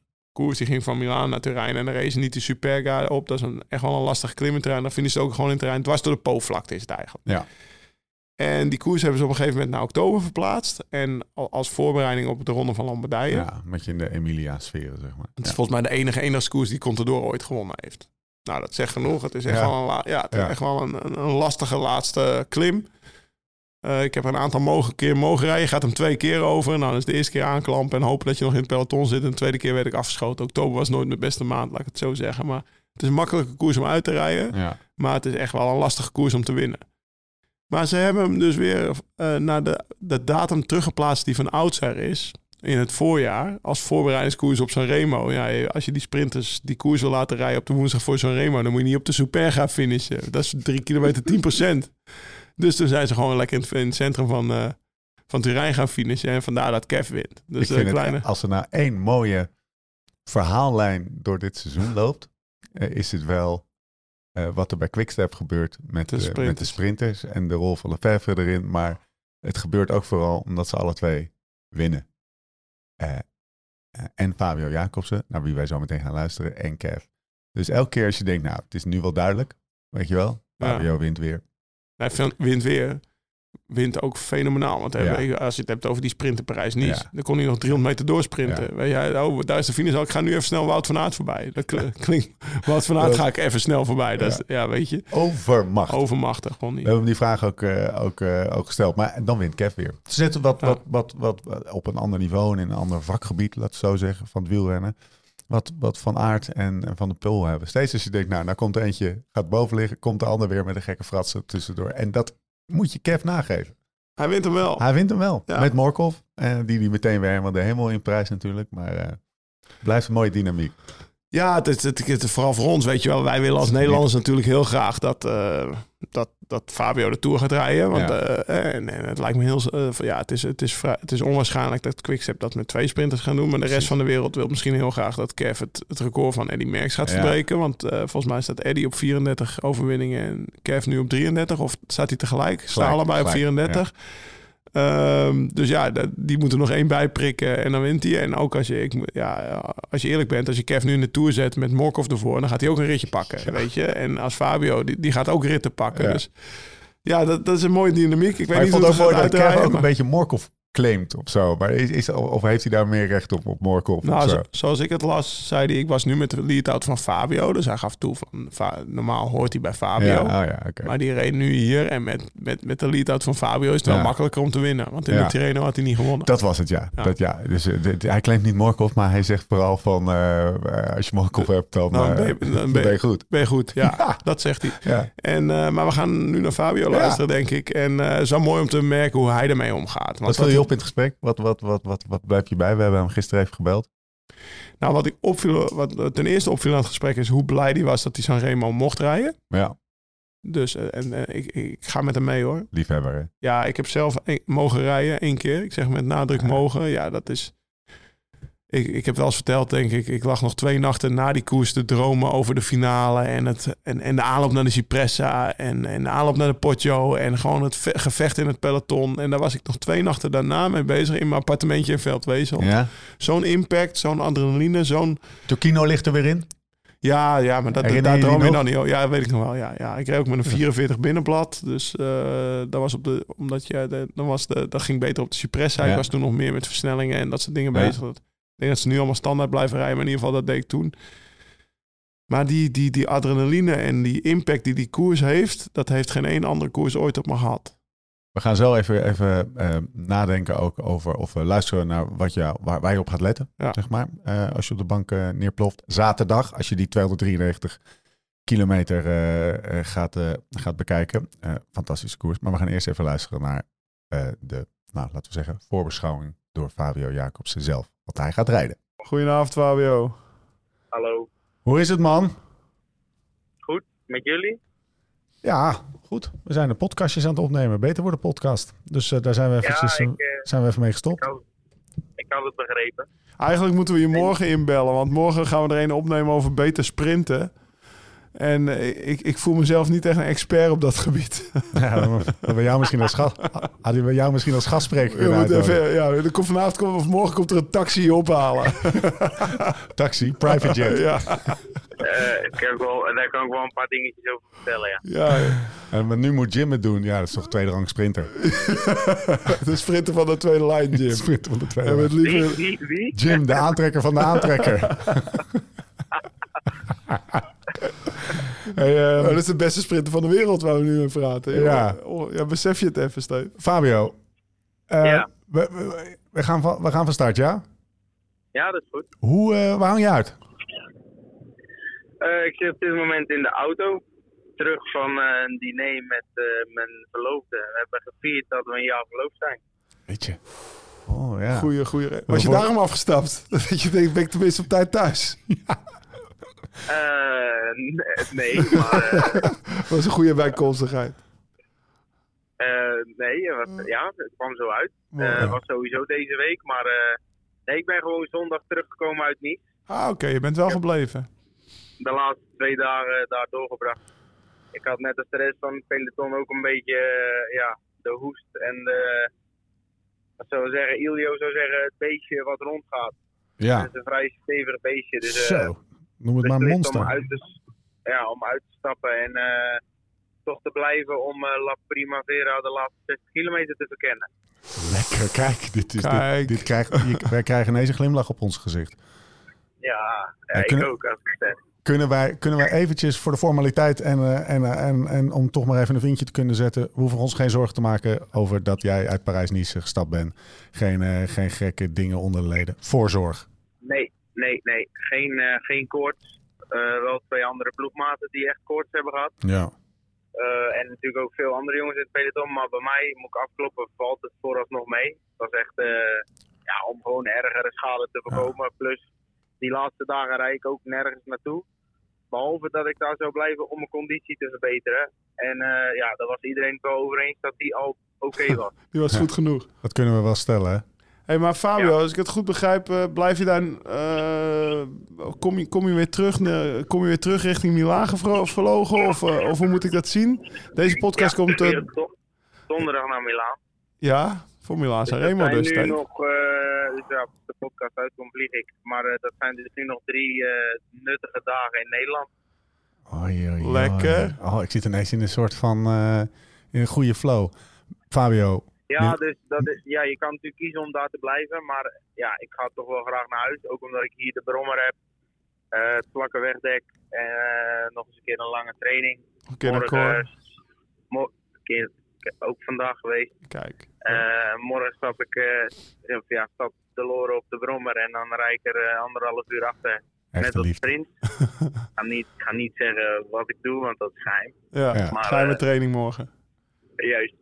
koers die ging van Milaan naar Turijn. En dan race niet de Superga op. Dat is een, echt wel een lastig klimmenterrein. Dan vinden ze ook gewoon in het terrein. Dwars door de Po-vlakte is het eigenlijk. Ja. En die koers hebben ze op een gegeven moment naar oktober verplaatst. En al- als voorbereiding op de Ronde van Lombardije. Ja, met je in de Emilia-sferen, zeg maar. Het is Ja. volgens mij de enige eendagskoers die Contador ooit gewonnen heeft. Nou, dat zegt genoeg. Het is echt Ja. wel, een, ja, het is Ja. echt wel een, een lastige laatste klim. Eh, ik heb een aantal mogen, keer mogen rijden. Gaat hem twee keer over. En dan is de eerste keer aanklampen en hopen dat je nog in het peloton zit. En de tweede keer werd ik afgeschoten. Oktober was nooit mijn beste maand, laat ik het zo zeggen. Maar het is een makkelijke koers om uit te rijden. Ja. Maar het is echt wel een lastige koers om te winnen. Maar ze hebben hem dus weer eh, naar de, de datum teruggeplaatst die van oudsher is. In het voorjaar. Als voorbereidingskoers op Sanremo. Ja, als je die sprinters die koers wil laten rijden op de woensdag voor Sanremo. Dan moet je niet op de Superga finishen. Dat is drie kilometer 10 Dus toen zijn ze gewoon lekker in het, in het centrum van, eh, van Turijn gaan finishen. En vandaar dat Kev wint. Dus vind kleine... het, als er nou één mooie verhaallijn door dit seizoen loopt, eh, is het wel eh, wat er bij Quickstep gebeurt met De de, met de sprinters. en de rol van Lefevre erin. Maar het gebeurt ook vooral omdat ze alle twee winnen. Eh, eh, en Fabio Jacobsen, naar wie wij zo meteen gaan luisteren, en Kev. Dus elke keer als je denkt, nou, het is nu wel duidelijk, weet je wel, Ja. Fabio wint weer. Hij vin- wint weer. Wint ook fenomenaal. Want als je het hebt over die sprinter Parijs niet, dan kon hij nog 300 meter doorsprinten. Ja. Weet je, oh, daar is de finish. al. Ik ga nu even snel Wout van Aert voorbij. Dat kl- klinkt. Wout van Aert ga ik even snel voorbij. Dat is, ja, weet je, Overmacht. overmachtig gewoon We niet. hebben hem die vraag ook, eh, ook, eh, ook gesteld. Maar dan wint Kev weer. Ze zitten wat, wat, wat, wat, wat op een ander niveau en in een ander vakgebied, laat het zo zeggen, van het wielrennen. Wat, wat Van Aert en, en Van de Pul hebben. Steeds als je denkt, nou, nou komt er eentje, gaat boven liggen, komt de ander weer met een gekke fratsen tussendoor. En dat moet je Kev nageven. Hij wint hem wel. Hij wint hem wel. Ja. Met Morkov, eh, die die meteen weer helemaal de hemel in prijs natuurlijk. Maar eh blijft een mooie dynamiek. Ja, het het, het, vooral voor ons, weet je wel. Wij willen als Nederlanders natuurlijk heel graag dat, eh, dat, dat Fabio de Tour gaat rijden. Want Ja. eh, en, en het lijkt me heel... eh, ja, het is, het, is het is onwaarschijnlijk dat Quickstep dat met twee sprinters gaan doen. Maar de rest van de wereld wil misschien heel graag dat Kev het, het record van Eddy Merckx gaat Ja. verbreken. Want eh, volgens mij staat Eddy op 34 overwinningen en Kev nu op 33. Of staat hij tegelijk? Staan allebei op gelijk, 34. Ehm, dus ja, dat- die moeten nog één bijprikken en dan wint hij. En ook als je, ik, ja, als je eerlijk bent, als je Kev nu in de Tour zet met Morkov ervoor, dan gaat hij ook een ritje pakken, weet je. En als Fabio, die, die gaat ook ritten pakken. Ja. Dus ja, dat, dat is een mooie dynamiek. Ik weet Maar ik niet vond het ook mooi dat Kev ook een beetje Morkov claimt of zo. Maar is, is, of heeft hij daar meer recht op, op Morkov Nou, zo? zoals ik het las, zei hij, ik was nu met de lead-out van Fabio. Dus hij gaf toe van, normaal hoort hij bij Fabio. Ja, oh ja. Maar die reed nu hier en met, met, met de lead-out van Fabio is het wel makkelijker om te winnen. Want in de Tirreno had hij niet gewonnen. Dat was het, ja. Dat, ja. Dus, eh, hij claimt niet Morkov, maar hij zegt vooral van... eh, eh, als je Morkov hebt, dan, ben je- dan dan ben je- ben je goed. Ben je goed? Ja, dat zegt hij. En, maar we gaan nu naar Fabio luisteren, denk ik. En eh zo mooi om te merken hoe hij ermee omgaat. Want viel je op in het gesprek? Wat, wat, wat, wat, wat blijf je bij? We hebben hem gisteren even gebeld. Nou, wat ik opviel, wat ten eerste opviel aan het gesprek is hoe blij hij was dat hij Sanremo mocht rijden. Ja, Dus eh, en, eh, ik, ik ga met hem mee hoor. liefhebber. hè? Ja, ik heb zelf een- mogen rijden één keer. Ik zeg met nadruk Ja. mogen. Ja, dat is. Ik, ik heb wel eens verteld, denk ik. Ik lag nog twee nachten na die koers te dromen over de finale. En, het, en, en de aanloop naar de Cipressa. En, en de aanloop naar de Poggio. En gewoon het ve- gevecht in het peloton. En daar was ik nog twee nachten daarna mee bezig. In mijn appartementje in Veldwezel. Ja. Zo'n impact, zo'n adrenaline, zo'n... Turkino ligt er weer in. Ja, ja, maar dat, Herinner daar droom je dan niet over. Ja, dat weet ik nog wel. Ja, ja. Ik reed ook met een 44 binnenblad. Dus eh, dat was op de... Omdat je... de- dan was de, dat ging beter op de Cipressa. Ja. Ik was toen nog meer met versnellingen en dat soort dingen Ja. bezig. Dat- denk dat ze nu allemaal standaard blijven rijden. Maar in ieder geval, dat deed ik toen. Maar die, die, die adrenaline en die impact die die koers heeft... dat heeft geen één andere koers ooit op me gehad. We gaan zo even, even eh, nadenken ook over of we luisteren naar wat je, waar, waar je op gaat letten. Ja. Zeg maar, eh, als je op de bank eh, neerploft. Zaterdag, als je die 293 kilometer gaat, gaat bekijken. Fantastische koers. Maar we gaan eerst even luisteren naar de, nou, laten we zeggen, voorbeschouwing door Fabio Jacobsen zelf. Wat hij gaat rijden. Goedenavond, Fabio. Hallo, Hoe is het, man? goed met jullie? Ja, goed. We zijn de podcastjes aan het opnemen. Beter worden podcast. Dus eh, daar zijn we, eventjes, ja, eh, ik, eh, zijn we even mee gestopt. ik, had, ik had het begrepen. Eigenlijk moeten we je morgen inbellen, want morgen gaan we er een opnemen over beter sprinten. En eh, ik, ik voel mezelf niet echt een expert op dat gebied. Ja, dan jou misschien als, gast, hadden we jou misschien als gastspreker Je kunnen uitnodigen. even, ja, er komt vanavond komt, of morgen komt er een taxi je ophalen. Taxi, private jet. ja, Eh, ik kan wel, daar kan ik wel een paar dingetjes over vertellen, ja. ja, En maar nu moet Jim het doen. Ja, dat is toch tweede rang sprinter. de sprinter van de tweede lijn, Jim. Sprinter van de tweede Wie, wie, wie? Jim, de aantrekker van de aantrekker. Hey, eh, Oh, dat is de beste sprinter van de wereld waar we nu over praten. Ja. Oh, ja, besef je het even, Steve. Fabio, eh, Ja. we, we, we gaan van, we gaan van start, ja? Ja, dat is goed. Hoe, eh, waar hang je uit? Eh, ik zit op dit moment in de auto. Terug van eh, een diner met eh, mijn verloofde. We hebben gevierd dat we een jaar verloofd zijn. Weet je. Oh ja. Goeie, Was je daarom afgestapt? Dat je denkt, ben ik tenminste op tijd thuis? N- nee, maar eh, Dat was een goede bijkomstigheid. Eh, nee, ja, het kwam zo uit. Eh. Het was sowieso deze week, maar eh, nee, ik ben gewoon zondag teruggekomen uit Nice. Ah, oké, je bent wel gebleven. De laatste twee dagen daar doorgebracht. Ik had net als de rest van het peloton ook een beetje eh, ja, de hoest en de, wat zou ik zeggen, Ilio zou zeggen, het beestje wat rondgaat. Ja, Het is een vrij stevig beestje. Dus, eh, zo. Noem het maar beslist monster. Om uit, te, s- ja, om uit te stappen en eh, toch te blijven om eh, La Primavera de laatste 60 kilometer te verkennen. Lekker, kijk. Dit is, Kijk. Dit, dit krijgt, je- wij krijgen ineens een glimlach op ons gezicht. Ja, ja, ik ook. Als ik het zeg. Kunnen wij, kunnen wij eventjes voor de formaliteit en, eh, en, en, en om toch maar even een vinkje te kunnen zetten. We hoeven ons geen zorgen te maken over dat jij uit Parijs-Nice gestapt bent. Geen, eh, geen gekke dingen onder de leden. Voorzorg. Nee, nee, nee. Geen, eh, geen koorts. Eh, wel twee andere ploegmaten die echt koorts hebben gehad. Ja. Eh, en natuurlijk ook veel andere jongens in het peloton. Maar bij mij, moet ik afkloppen, valt het vooralsnog mee. Het was echt eh, ja, om gewoon ergere schade te voorkomen. Plus, die laatste dagen rijd ik ook nergens naartoe. Behalve dat ik daar zou blijven om mijn conditie te verbeteren. En eh, ja, daar was iedereen het wel over eens dat die al oké was. Die was Ja. goed genoeg. Dat kunnen we wel stellen, hè? Hey, maar Fabio, Ja. als ik het goed begrijp, eh, blijf je daar... eh, kom, je, kom, je weer terug, kom je weer terug richting Milaan gevlogen? Of, eh, of hoe moet ik dat zien? Deze podcast Ja, komt... donderdag naar Milaan. ja, voor Milaan Dus dat Sanremo zijn dus. nu nog, dus ja, als de podcast uitkomt vlieg ik. Maar dat zijn dus nu nog drie eh, nuttige dagen in Nederland. Oei, oei, oei. Lekker. Oh, ik zit ineens in een soort van... eh, in een goede flow. Fabio, Ja, dus dat is, ja, je kan natuurlijk kiezen om daar te blijven. Maar ja, ik ga toch wel graag naar huis. Ook omdat ik hier de brommer heb. eh, het vlakke wegdek. En eh, nog eens een keer een lange training. Oké, morgen, akkoord. mo- een keer, ook vandaag geweest. Kijk. Eh, morgen stap ik, eh, of ja, stap de loren op de brommer. En dan rijd ik er anderhalf uur achter. echt Net als sprint. Ik ga niet, ik ga niet zeggen wat ik doe, want dat is geheim. Ja, Ja. Maar, geheime training morgen. Juist.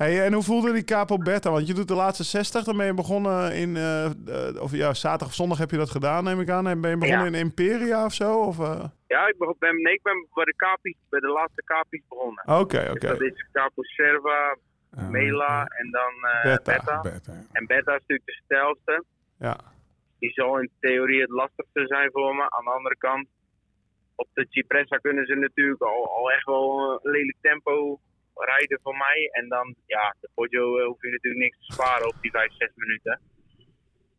Hey, en hoe voelde die Capo Berta? Want je doet de laatste 60, dan ben je begonnen in... eh, eh, of ja, zaterdag of zondag heb je dat gedaan, neem ik aan. En ben je begonnen Ja. in Imperia of zo? Of, eh? Ja, ik ben, ben, nee, ik ben bij de Capi's, bij de laatste Capi's begonnen. Oké, Dus oké. dat is Capo Serva, Eh, Mela en dan Beta. Beta. Beta. En Beta is natuurlijk de stijlste. Ja. Die zal in theorie het lastigste zijn voor me. Aan de andere kant, op de Cipressa kunnen ze natuurlijk al, al echt wel een lelijk tempo rijden voor mij. En dan, ja, de Poggio eh, hoef je natuurlijk niks te sparen op die 5, 6 minuten.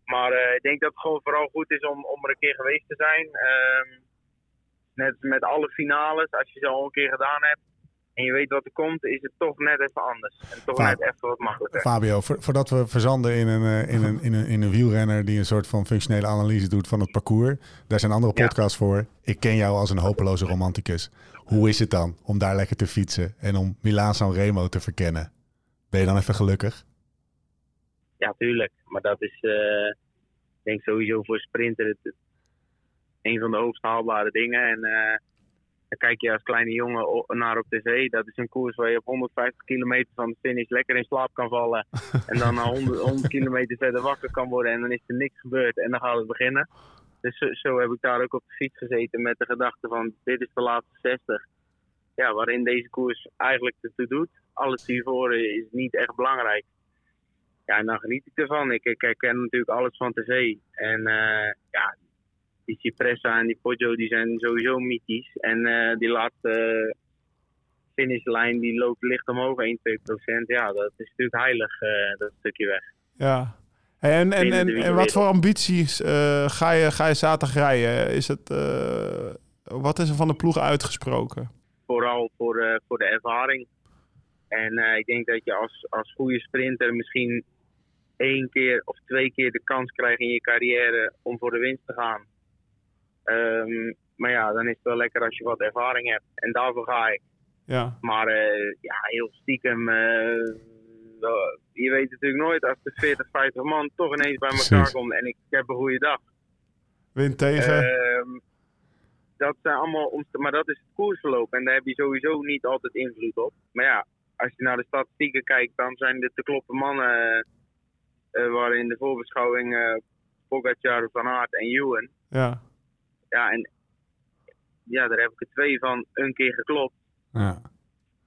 Maar eh, ik denk dat het gewoon vooral goed is om, om er een keer geweest te zijn. Ehm, net met alle finales, als je ze al een keer gedaan hebt en je weet wat er komt, is het toch net even anders. En toch Vaak. net even wat makkelijker. Fabio, vo- voordat we verzanden in een, eh, in, een, in, een, in een wielrenner die een soort van functionele analyse doet van het parcours. Daar zijn andere Ja. podcasts voor. Ik ken jou als een hopeloze romanticus. Hoe is het dan om daar lekker te fietsen en om Milaan San Remo te verkennen? Ben je dan even gelukkig? Ja, tuurlijk. Maar dat is, ik denk sowieso voor sprinter het, het- een van de hoogst haalbare dingen. En eh dan kijk je als kleine jongen naar op tv. Dat is een koers waar je op 150 kilometer van de finish lekker in slaap kan vallen. en dan na 100, 100 kilometer verder wakker kan worden en dan is er niks gebeurd en dan gaat het beginnen. Dus zo, zo heb ik daar ook op de fiets gezeten met de gedachte van dit is de laatste 60. Ja, waarin deze koers eigenlijk ertoe doet. Alles hiervoor is niet echt belangrijk. Ja, en dan geniet ik ervan. Ik, ik herken natuurlijk alles van tv. En eh, ja, die Cipressa en die Poggio die zijn sowieso mythisch. En eh, die laatste finishlijn die loopt licht omhoog, 1, 2 procent. Ja, dat is natuurlijk heilig, eh, dat stukje weg. Ja. Hey, en, en, en, wat voor ambities eh, ga, je, ga je zaterdag rijden? Is het, eh, wat is er van de ploeg uitgesproken? Vooral voor, eh, voor de ervaring. En eh, ik denk dat je als, als goede sprinter misschien één keer of twee keer de kans krijgt in je carrière om voor de winst te gaan. Ehm, maar ja, dan is het wel lekker als je wat ervaring hebt. En daarvoor ga ik. Ja, Maar eh, ja, heel stiekem. eh, je weet natuurlijk nooit als de 40, 50 man toch ineens bij elkaar komt en ik heb een goede dag. win tegen. Ehm, dat zijn allemaal omst- maar dat is het koersverloop en daar heb je sowieso niet altijd invloed op. Maar ja, als je naar de statistieken kijkt, dan zijn de te kloppen mannen eh, waar in de voorbeschouwing eh Pogacar, Van Aert en Ewan. ja. Ja, en ja, daar heb ik er twee van een keer geklopt. Ja.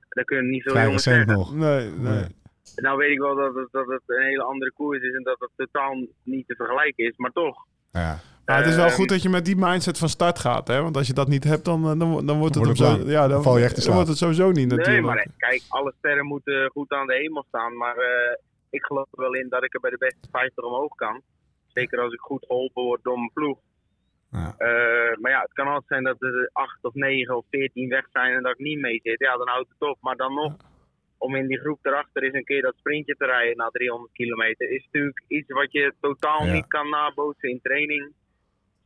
daar kunnen niet veel jongens zeggen. nog. Nee, nee. Nee. Nou weet ik wel dat het, dat het een hele andere koers is en dat het totaal niet te vergelijken is. Maar toch, Ja. Maar het is wel Ehm, goed dat je met die mindset van start gaat, hè? Want als je dat niet hebt, dan, eh, dan, dan wordt het, het zo, ja, dan, Dan val je echt dan wordt het sowieso niet natuurlijk. Nee, maar kijk, alle sterren moeten goed aan de hemel staan. Maar eh, ik geloof er wel in dat ik er bij de beste 50 omhoog kan. Zeker als ik goed geholpen word door mijn ploeg. Ja. Eh, maar ja, het kan altijd zijn dat er 8 of 9 of 14 weg zijn en dat ik niet mee zit. Ja, dan houdt het op. Maar dan nog, om in die groep erachter eens een keer dat sprintje te rijden na 300 kilometer, is natuurlijk iets wat je totaal Ja. niet kan nabootsen in training.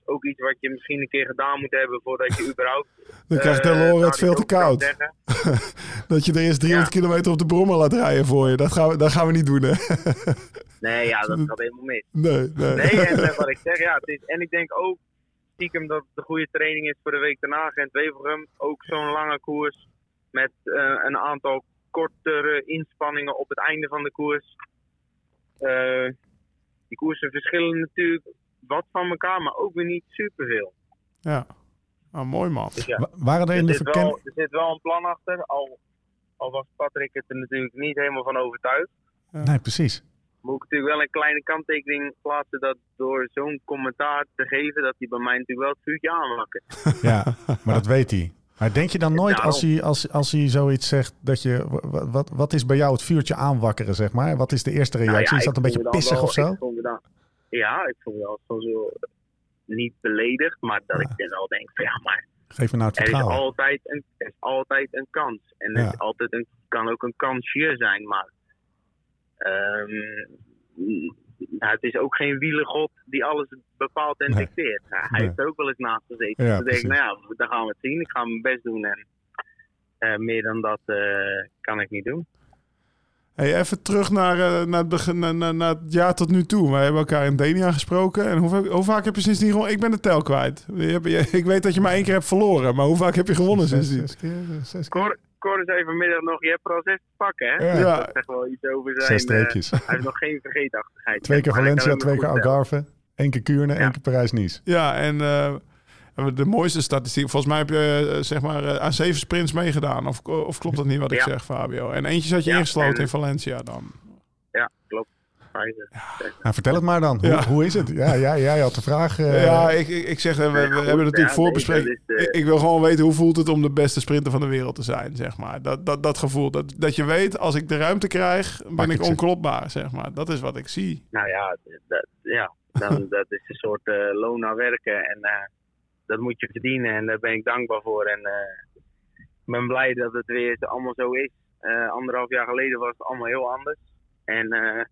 Ook iets wat je misschien een keer gedaan moet hebben voordat je überhaupt. dan krijgt nou, het veel te koud. Dat je er eerst 300 Ja. kilometer op de brommer laat rijden voor je. Dat gaan we, dat gaan we niet doen, hè? Nee, ja, dat gaat helemaal mis. Nee, nee. Nee, en eh, wat ik zeg, ja, het is, en ik denk ook stiekem dat het een goede training is voor de week daarna. Gent-Wevelgem, ook zo'n lange koers met eh, een aantal kortere inspanningen op het einde van de koers. Eh, die koersen verschillen natuurlijk wat van elkaar, maar ook weer niet superveel. Ja. Ah, mooi, man. Dus ja, Wa- Waren er in de er, zit wel, er zit wel een plan achter, al, al was Patrick het er natuurlijk niet helemaal van overtuigd. Nee, precies. Moet ik natuurlijk wel een kleine kanttekening plaatsen dat door zo'n commentaar te geven, dat hij bij mij natuurlijk wel het vuurtje aanwakkert. Ja, maar dat weet hij. Maar denk je dan nooit als hij, als, als hij zoiets zegt dat je... Wat, wat, wat is bij jou het vuurtje aanwakkeren, zeg maar? Wat is de eerste reactie? Nou ja, is dat een beetje pissig wel- of zo? ik vond me dan- ja, ik vond me wel soms wel niet beledigd, maar dat ik dan wel denk van ja, maar Geef me nou het er is vertrouwen. altijd een, er is altijd een kans. En Ja. het is altijd een, kan ook een kansje zijn, maar ehm, nou, het is ook geen wielengod die alles bepaalt en Nee. dicteert. Nou, hij Nee. heeft er ook wel eens naast gezeten. Ja, dus dan denk ik, nou ja, dan gaan we het zien. Ik ga mijn best doen en eh, meer dan dat eh, kan ik niet doen. Hey, even terug naar, eh, naar, het begin, naar, naar, naar het jaar tot nu toe. Wij hebben elkaar in Denia gesproken. En hoe, hoe vaak heb je sindsdien gewonnen? Ik ben de tel kwijt. Je hebt- je- ik weet dat je maar één keer hebt verloren. Maar hoe vaak heb je gewonnen Zes, sindsdien? zes keer, zes keer. Cor, Cor is even middag nog, je hebt er al zes te pakken, hè? Ja. Ja. Dat zegt wel iets over zijn... Zes eh, streepjes. hij heeft nog geen vergeetachtigheid. Twee keer Valencia, twee keer. Algarve. één keer Kuurne, één Ja. keer Parijs-Nice. Ja, en eh, de mooiste statistiek. Volgens mij heb je eh, zeg maar aan zeven sprints meegedaan. Of, of klopt dat niet wat ik Ja. zeg, Fabio? En eentje zat je Ja, ingesloten en- in Valencia dan. Nou, vertel het maar dan. Hoe, Ja. hoe is het? Ja, ja, jij had de vraag. eh, ja, ik, ik, zeg, eh, we, we Nee, goed, hebben natuurlijk ja, voorbespreken. nee, de- Ik, ik wil gewoon weten hoe voelt het om de beste sprinter van de wereld te zijn, zeg maar. Dat, dat, dat gevoel, dat, dat je weet, als ik de ruimte krijg, ben Pak ik onklopbaar, zeg maar. Dat is wat ik zie. Nou ja, dat, ja dan, dat is een soort eh, loon naar werken. En eh, dat moet je verdienen. En daar ben ik dankbaar voor. En eh, ik ben blij dat het weer allemaal zo is. Eh, anderhalf jaar geleden was het allemaal heel anders. En eh,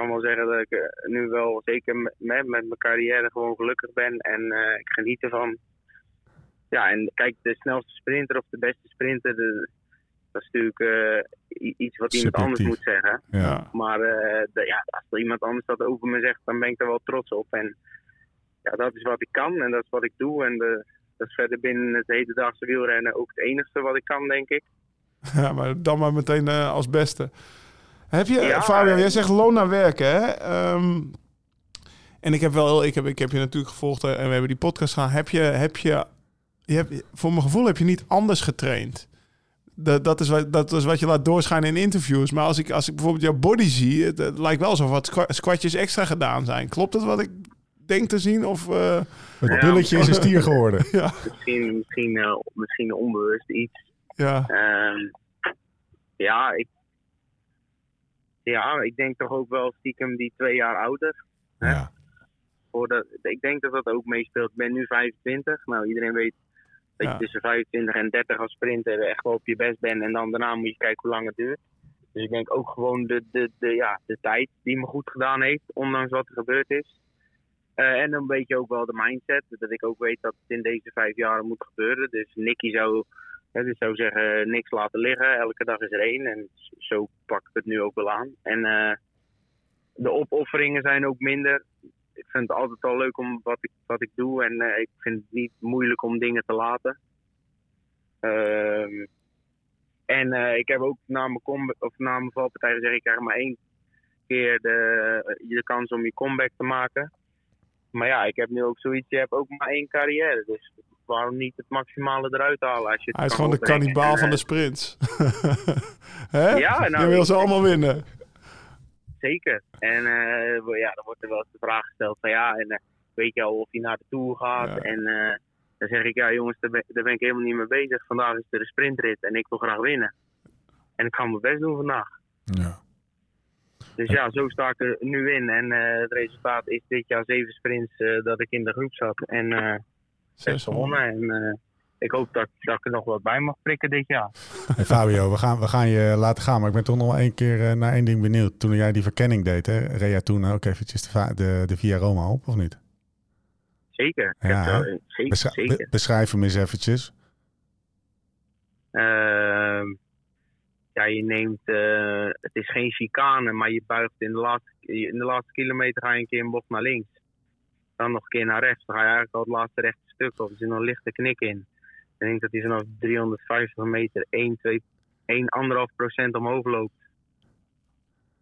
kan wel zeggen dat ik eh, nu wel zeker met, met mijn carrière gewoon gelukkig ben. En eh, ik geniet ervan. Ja, en kijk, de snelste sprinter of de beste sprinter, de- dat is natuurlijk eh, iets wat iemand anders moet zeggen. ja. Maar de- ja, als er iemand anders dat over me zegt, dan ben ik er wel trots op. En ja, dat is wat ik kan en dat is wat ik doe. En de, dat is verder binnen het hedendaagse wielrennen ook het enigste wat ik kan, denk ik. Ja, maar dan maar meteen als beste. Heb je, Ja, Fabio, jij zegt loon naar werken, hè? Ehm, en ik heb wel, ik heb, ik heb je natuurlijk gevolgd en we hebben die podcast gedaan. Heb je, heb je, je hebt, voor mijn gevoel heb je niet anders getraind. Dat, dat, is wat, dat is wat je laat doorschijnen in interviews. Maar als ik, als ik bijvoorbeeld jouw body zie, het, het lijkt wel alsof wat squa- squatjes extra gedaan zijn. Klopt dat wat ik denk te zien? Of, eh, Het Ja, bulletje is een stier geworden. ja, Misschien, misschien, eh, misschien onbewust iets. ja, Ehm, ja, ik, ja, ik denk toch ook wel stiekem die twee jaar ouder. Ja. Voordat, ik denk dat dat ook meespeelt. Ik ben nu 25. Nou, iedereen weet dat Ja. je tussen 25 en 30 als sprinter echt wel op je best bent. En dan daarna moet je kijken hoe lang het duurt. Dus ik denk ook gewoon de, de, de, ja, de tijd die me goed gedaan heeft, ondanks wat er gebeurd is. Eh, en een beetje ook wel de mindset. Dat ik ook weet dat het in deze vijf jaar moet gebeuren. Dus Nicky zou, hè, dus zou zeggen, niks laten liggen. Elke dag is er één. En zo pak ik het nu ook wel aan. En eh, de opofferingen zijn ook minder. Ik vind het altijd al leuk om wat ik, wat ik doe. En eh, ik vind het niet moeilijk om dingen te laten. Ehm, en eh, ik heb ook na mijn, com- of na mijn valpartij gezegd, ik krijg maar één keer de, de kans om je comeback te maken. Maar ja, ik heb nu ook zoiets, je hebt ook maar één carrière. Dus waarom niet het maximale eruit halen? Als je het Hij is gewoon de kannibaal van de eh, sprints. Hè? Ja, nou, Je wil ze allemaal winnen. Zeker. En eh, ja, dan wordt er wel eens de vraag gesteld van ja, en, eh, weet je al of hij naar de Tour gaat? Ja. En eh, dan zeg ik, ja jongens, daar ben, daar ben ik helemaal niet mee bezig. Vandaag is er een sprintrit en ik wil graag winnen. En ik ga mijn best doen vandaag. Ja. Dus ja, zo sta ik er nu in. En eh, het resultaat is dit jaar zeven sprints eh, dat ik in de groep zat. En eh zes gewonnen. En eh, ik hoop dat, dat ik er nog wat bij mag prikken dit jaar. Hey Fabio, we gaan, we gaan je laten gaan, maar ik ben toch nog wel één keer eh, naar één ding benieuwd. Toen jij die verkenning deed, hè, reed jij toen ook eventjes de, de, de Via Roma op, of niet? Zeker. Ik Ja, heb eh, zeker, Beschri- zeker. be- beschrijf hem eens eventjes. Ehm, ja, je neemt, eh, het is geen chicane, maar je buigt in de, laatste, in de laatste kilometer ga je een keer een bocht naar links. Dan nog een keer naar rechts. Dan ga je eigenlijk al het laatste rechte stuk op. Er zit nog een lichte knik in. Ik denk dat hij vanaf 350 meter 1, 2, 1, 1,5 procent omhoog loopt.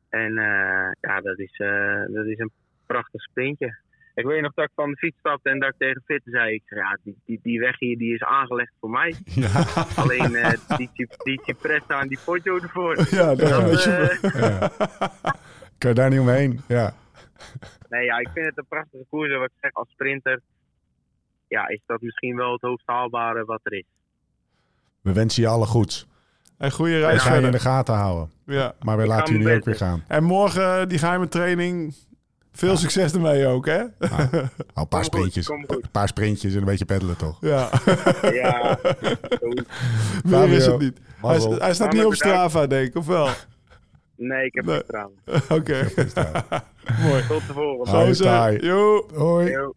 En eh, ja, dat is, eh, dat is een prachtig sprintje. Ik weet nog dat ik van de fiets stapte en dat ik tegen Fitte zei: ik ja, die, die, die weg hier die is aangelegd voor mij. Ja, Alleen eh die, die, die en die Poggio ervoor. ja, dat Dat, weet je ja. Kan je daar niet omheen? Ja. nee, ja, ik vind het een prachtige koers. En wat ik zeg, als sprinter ja, is dat misschien wel het hoogst haalbare wat er is. We wensen je alle goeds. En goede We reis gaan je in de gaten houden. Ja. Maar we Ik ga laten jullie ook weer gaan. En morgen eh, die geheime training. Veel succes ermee ook, hè? Nou, een paar goed, sprintjes. goed. Een paar sprintjes en een beetje peddelen toch? Ja. Ja. Meer is het niet. Hij, hij staat niet op. Strava, denk ik, of wel? nee, ik heb Nee. geen. Oké. Mooi. Tot de volgende. Hoi. Yo. Hoi. Yo.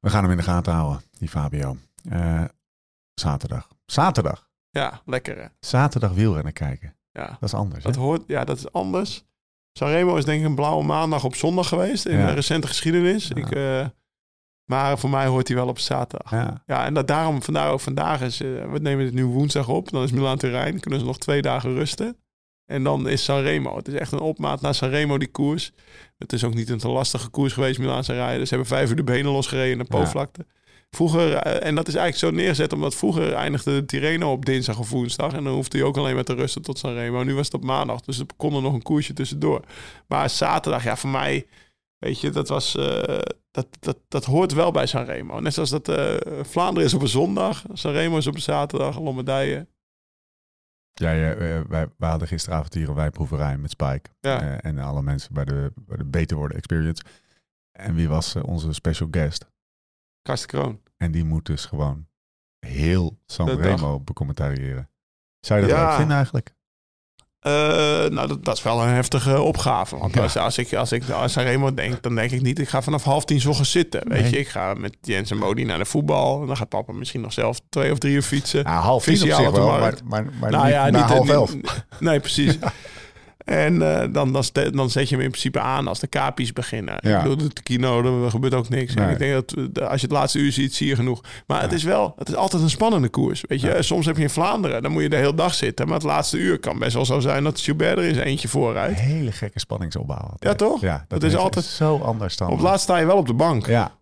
We gaan hem in de gaten houden, die Fabio. Eh, zaterdag. Zaterdag. Ja, lekker hè. Zaterdag wielrennen kijken. Ja. Dat is anders. Dat hè? hoort, ja, dat is anders. Sanremo is denk ik een blauwe maandag op zondag geweest in Ja. de recente geschiedenis. Ja. Ik, eh, maar voor mij hoort hij wel op zaterdag. Ja. Ja, en dat daarom vandaar ook vandaag is, eh, we nemen het nu woensdag op. Dan is Milaan Turijn, kunnen ze nog twee dagen rusten. En dan is Sanremo. Het is echt een opmaat naar Sanremo, die koers. Het is ook niet een te lastige koers geweest, Milaan rijden. Ze hebben vijf uur de benen losgereden in de Ja. Po-vlakte. Vroeger, eh, en dat is eigenlijk zo neergezet, omdat vroeger eindigde de Tirreno op dinsdag of woensdag. En dan hoefde hij ook alleen maar te rusten tot Sanremo. Nu was het op maandag, dus er kon er nog een koersje tussendoor. Maar zaterdag, ja, voor mij, weet je, dat was, eh, dat, dat, dat hoort wel bij Sanremo. Net zoals dat eh, Vlaanderen is op een zondag, Sanremo is op een zaterdag, Lombardije. Ja, ja, eh, wij, wij hadden gisteravond hier een wijnproeverij met Spike. Ja. Eh, en alle mensen bij de, bij de Beter Worden Experience. En wie was onze special guest? Karsten Kroon. En die moet dus gewoon heel Sanremo becommentariëren. Zou je dat Ja. leuk vinden eigenlijk? Eh, nou, dat, dat is wel een heftige opgave. Want Ja. als, als ik, als ik aan Sanremo denk, dan denk ik niet... ik ga vanaf half tien ochtends zitten. Weet Nee. je, ik ga met Jens en Modi naar de voetbal. En dan gaat papa misschien nog zelf twee of drie uur fietsen. Ja, half tien op zich wel, maar, maar, maar nou niet ja, na niet half elf. Nee, precies. En eh, dan, dan, dan zet je hem in principe aan als de kapies beginnen. Ja. Ik bedoel, de kino, er gebeurt ook niks. En ik denk dat eh, als je het laatste uur ziet, zie je genoeg. Maar het is wel, het is altijd een spannende koers. Weet je, soms heb je in Vlaanderen, dan moet je de hele dag zitten. Maar het laatste uur kan best wel zo zijn dat Gilbert er eens eentje vooruit. Een hele gekke spanningsopbouw. Ja, toch? Ja, dat, is is altijd- zo anders dan. Op laatst sta je wel op de bank. Ja.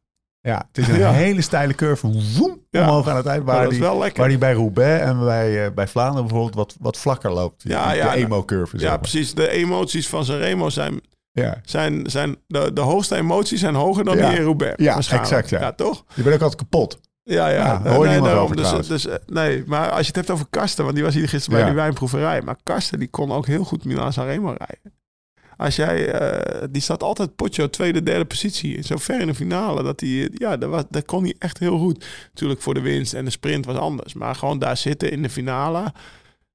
Ja, het is een Ja. hele steile curve. Woem, Ja. omhoog aan het eind. Maar Waar dat is die, wel lekker. waar die bij Roubaix en bij, eh, bij Vlaanderen bijvoorbeeld wat, wat vlakker loopt. Ja, de ja, emo-curve. zeg Ja, maar. precies. De emoties van Sanremo zijn, Ja. zijn, zijn de, de hoogste emoties zijn hoger dan die in Roubaix. Ja, exact, ja. toch? Je bent ook altijd kapot. Ja, ja. Ja, hoor je nee, daarom. over dus, trouwens. dus, eh, nee, maar als je het hebt over Karsten, want die was hier gisteren bij die wijnproeverij. Maar Karsten, die kon ook heel goed Milan Sanremo rijden. Als jij, eh, die staat altijd potje tweede, derde positie. Zo ver in de finale. Dat die, ja, dat, was, dat kon hij echt heel goed. Natuurlijk voor de winst en de sprint was anders. Maar gewoon daar zitten in de finale.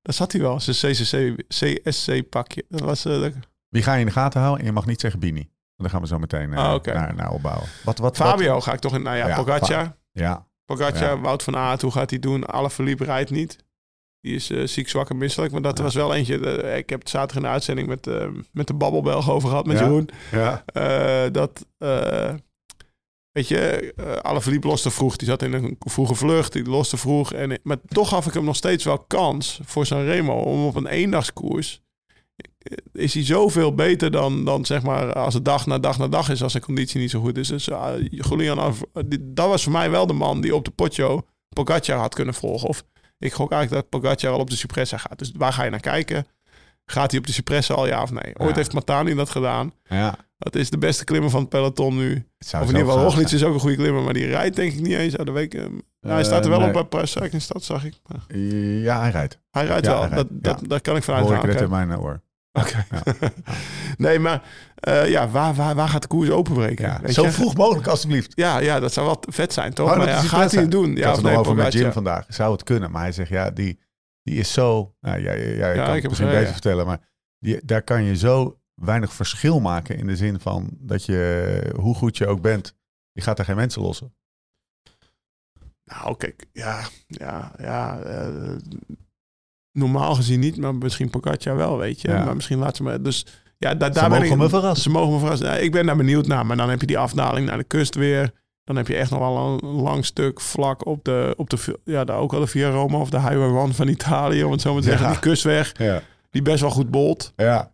Daar zat hij wel. Zijn CCC, CSC-pakje. Dat was... eh, dat- Wie ga je in de gaten houden? En je mag niet zeggen Bini. Dan gaan we zo meteen eh, Ah, naar, naar opbouwen. Wat, wat, Fabio Wat? ga ik toch in... Nou ja, Ja, Pogacar. Fa- Ja, Pogacar, Ja. Wout van Aert, hoe gaat hij doen? Alle verliep rijdt niet. Die is eh, ziek, zwak en misselijk. Maar dat Ja. was wel eentje. eh, ik heb het zaterdag in de uitzending met, eh, met de Babbelbelg over gehad, met Ja. Jeroen. ja. Dat, weet je, alle verliep loste vroeg. Die zat in een vroege vlucht, die loste vroeg. En, maar toch gaf ik hem nog steeds wel kans voor Sanremo om op een eendagskoers. is hij zoveel beter dan, dan zeg maar als het dag na dag na dag is als zijn conditie niet zo goed is. Dus Julian, dat was voor mij wel de man die op de Potjo Pogacar had kunnen volgen. Of ik gok eigenlijk dat Pogacar al op de Cipressa gaat. Dus waar ga je naar kijken? Gaat hij op de Cipressa al ja of nee? Ooit Ja. heeft Matani dat gedaan. Ja, Dat is de beste klimmer van het peloton nu. Of in ieder geval, Roglic is ook een goede klimmer, maar die rijdt denk ik niet eens uit de week. ehm, ja, hij staat er wel nee. op bij Paris Cycling Stad, zag ik. Maar Ja, hij rijdt. hij rijdt Ja, wel, hij rijdt, dat, dat, daar kan ik vanuit Hoor ik gaan. net in mijn oor. Oké. Ja. nee, maar eh, ja, waar, waar, waar gaat de koers openbreken? Ja, Weet zo je? vroeg mogelijk, alsjeblieft. Ja, ja, dat zou wel vet zijn, toch? Oh, maar ja, gaat hij het doen? Ik Ja, had het nog over met? Jim vandaag. Zou het kunnen? Maar hij zegt, ja, die, die is zo... Nou, ja, ja, ja, ik Ja, kan ik het misschien beter vertellen, maar die, daar kan je zo weinig verschil maken in de zin van dat je, hoe goed je ook bent, je gaat er geen mensen lossen. Nou, kijk, ja, ja, ja. eh, normaal gezien niet, maar misschien Pogacar wel, weet je. Ja. Maar misschien laat ze me... Dus ja, daar, Ze daar ben mogen ik, me verrassen. Ze mogen me verrassen. Ja, ik ben daar benieuwd naar, maar dan heb je die afdaling naar de kust weer. Dan heb je echt nog wel een lang stuk vlak op de, op de ja, daar ook wel de Via Roma of de Highway One van Italië, om het zo maar te zeggen. Die kustweg, Ja, die best wel goed bolt. ja.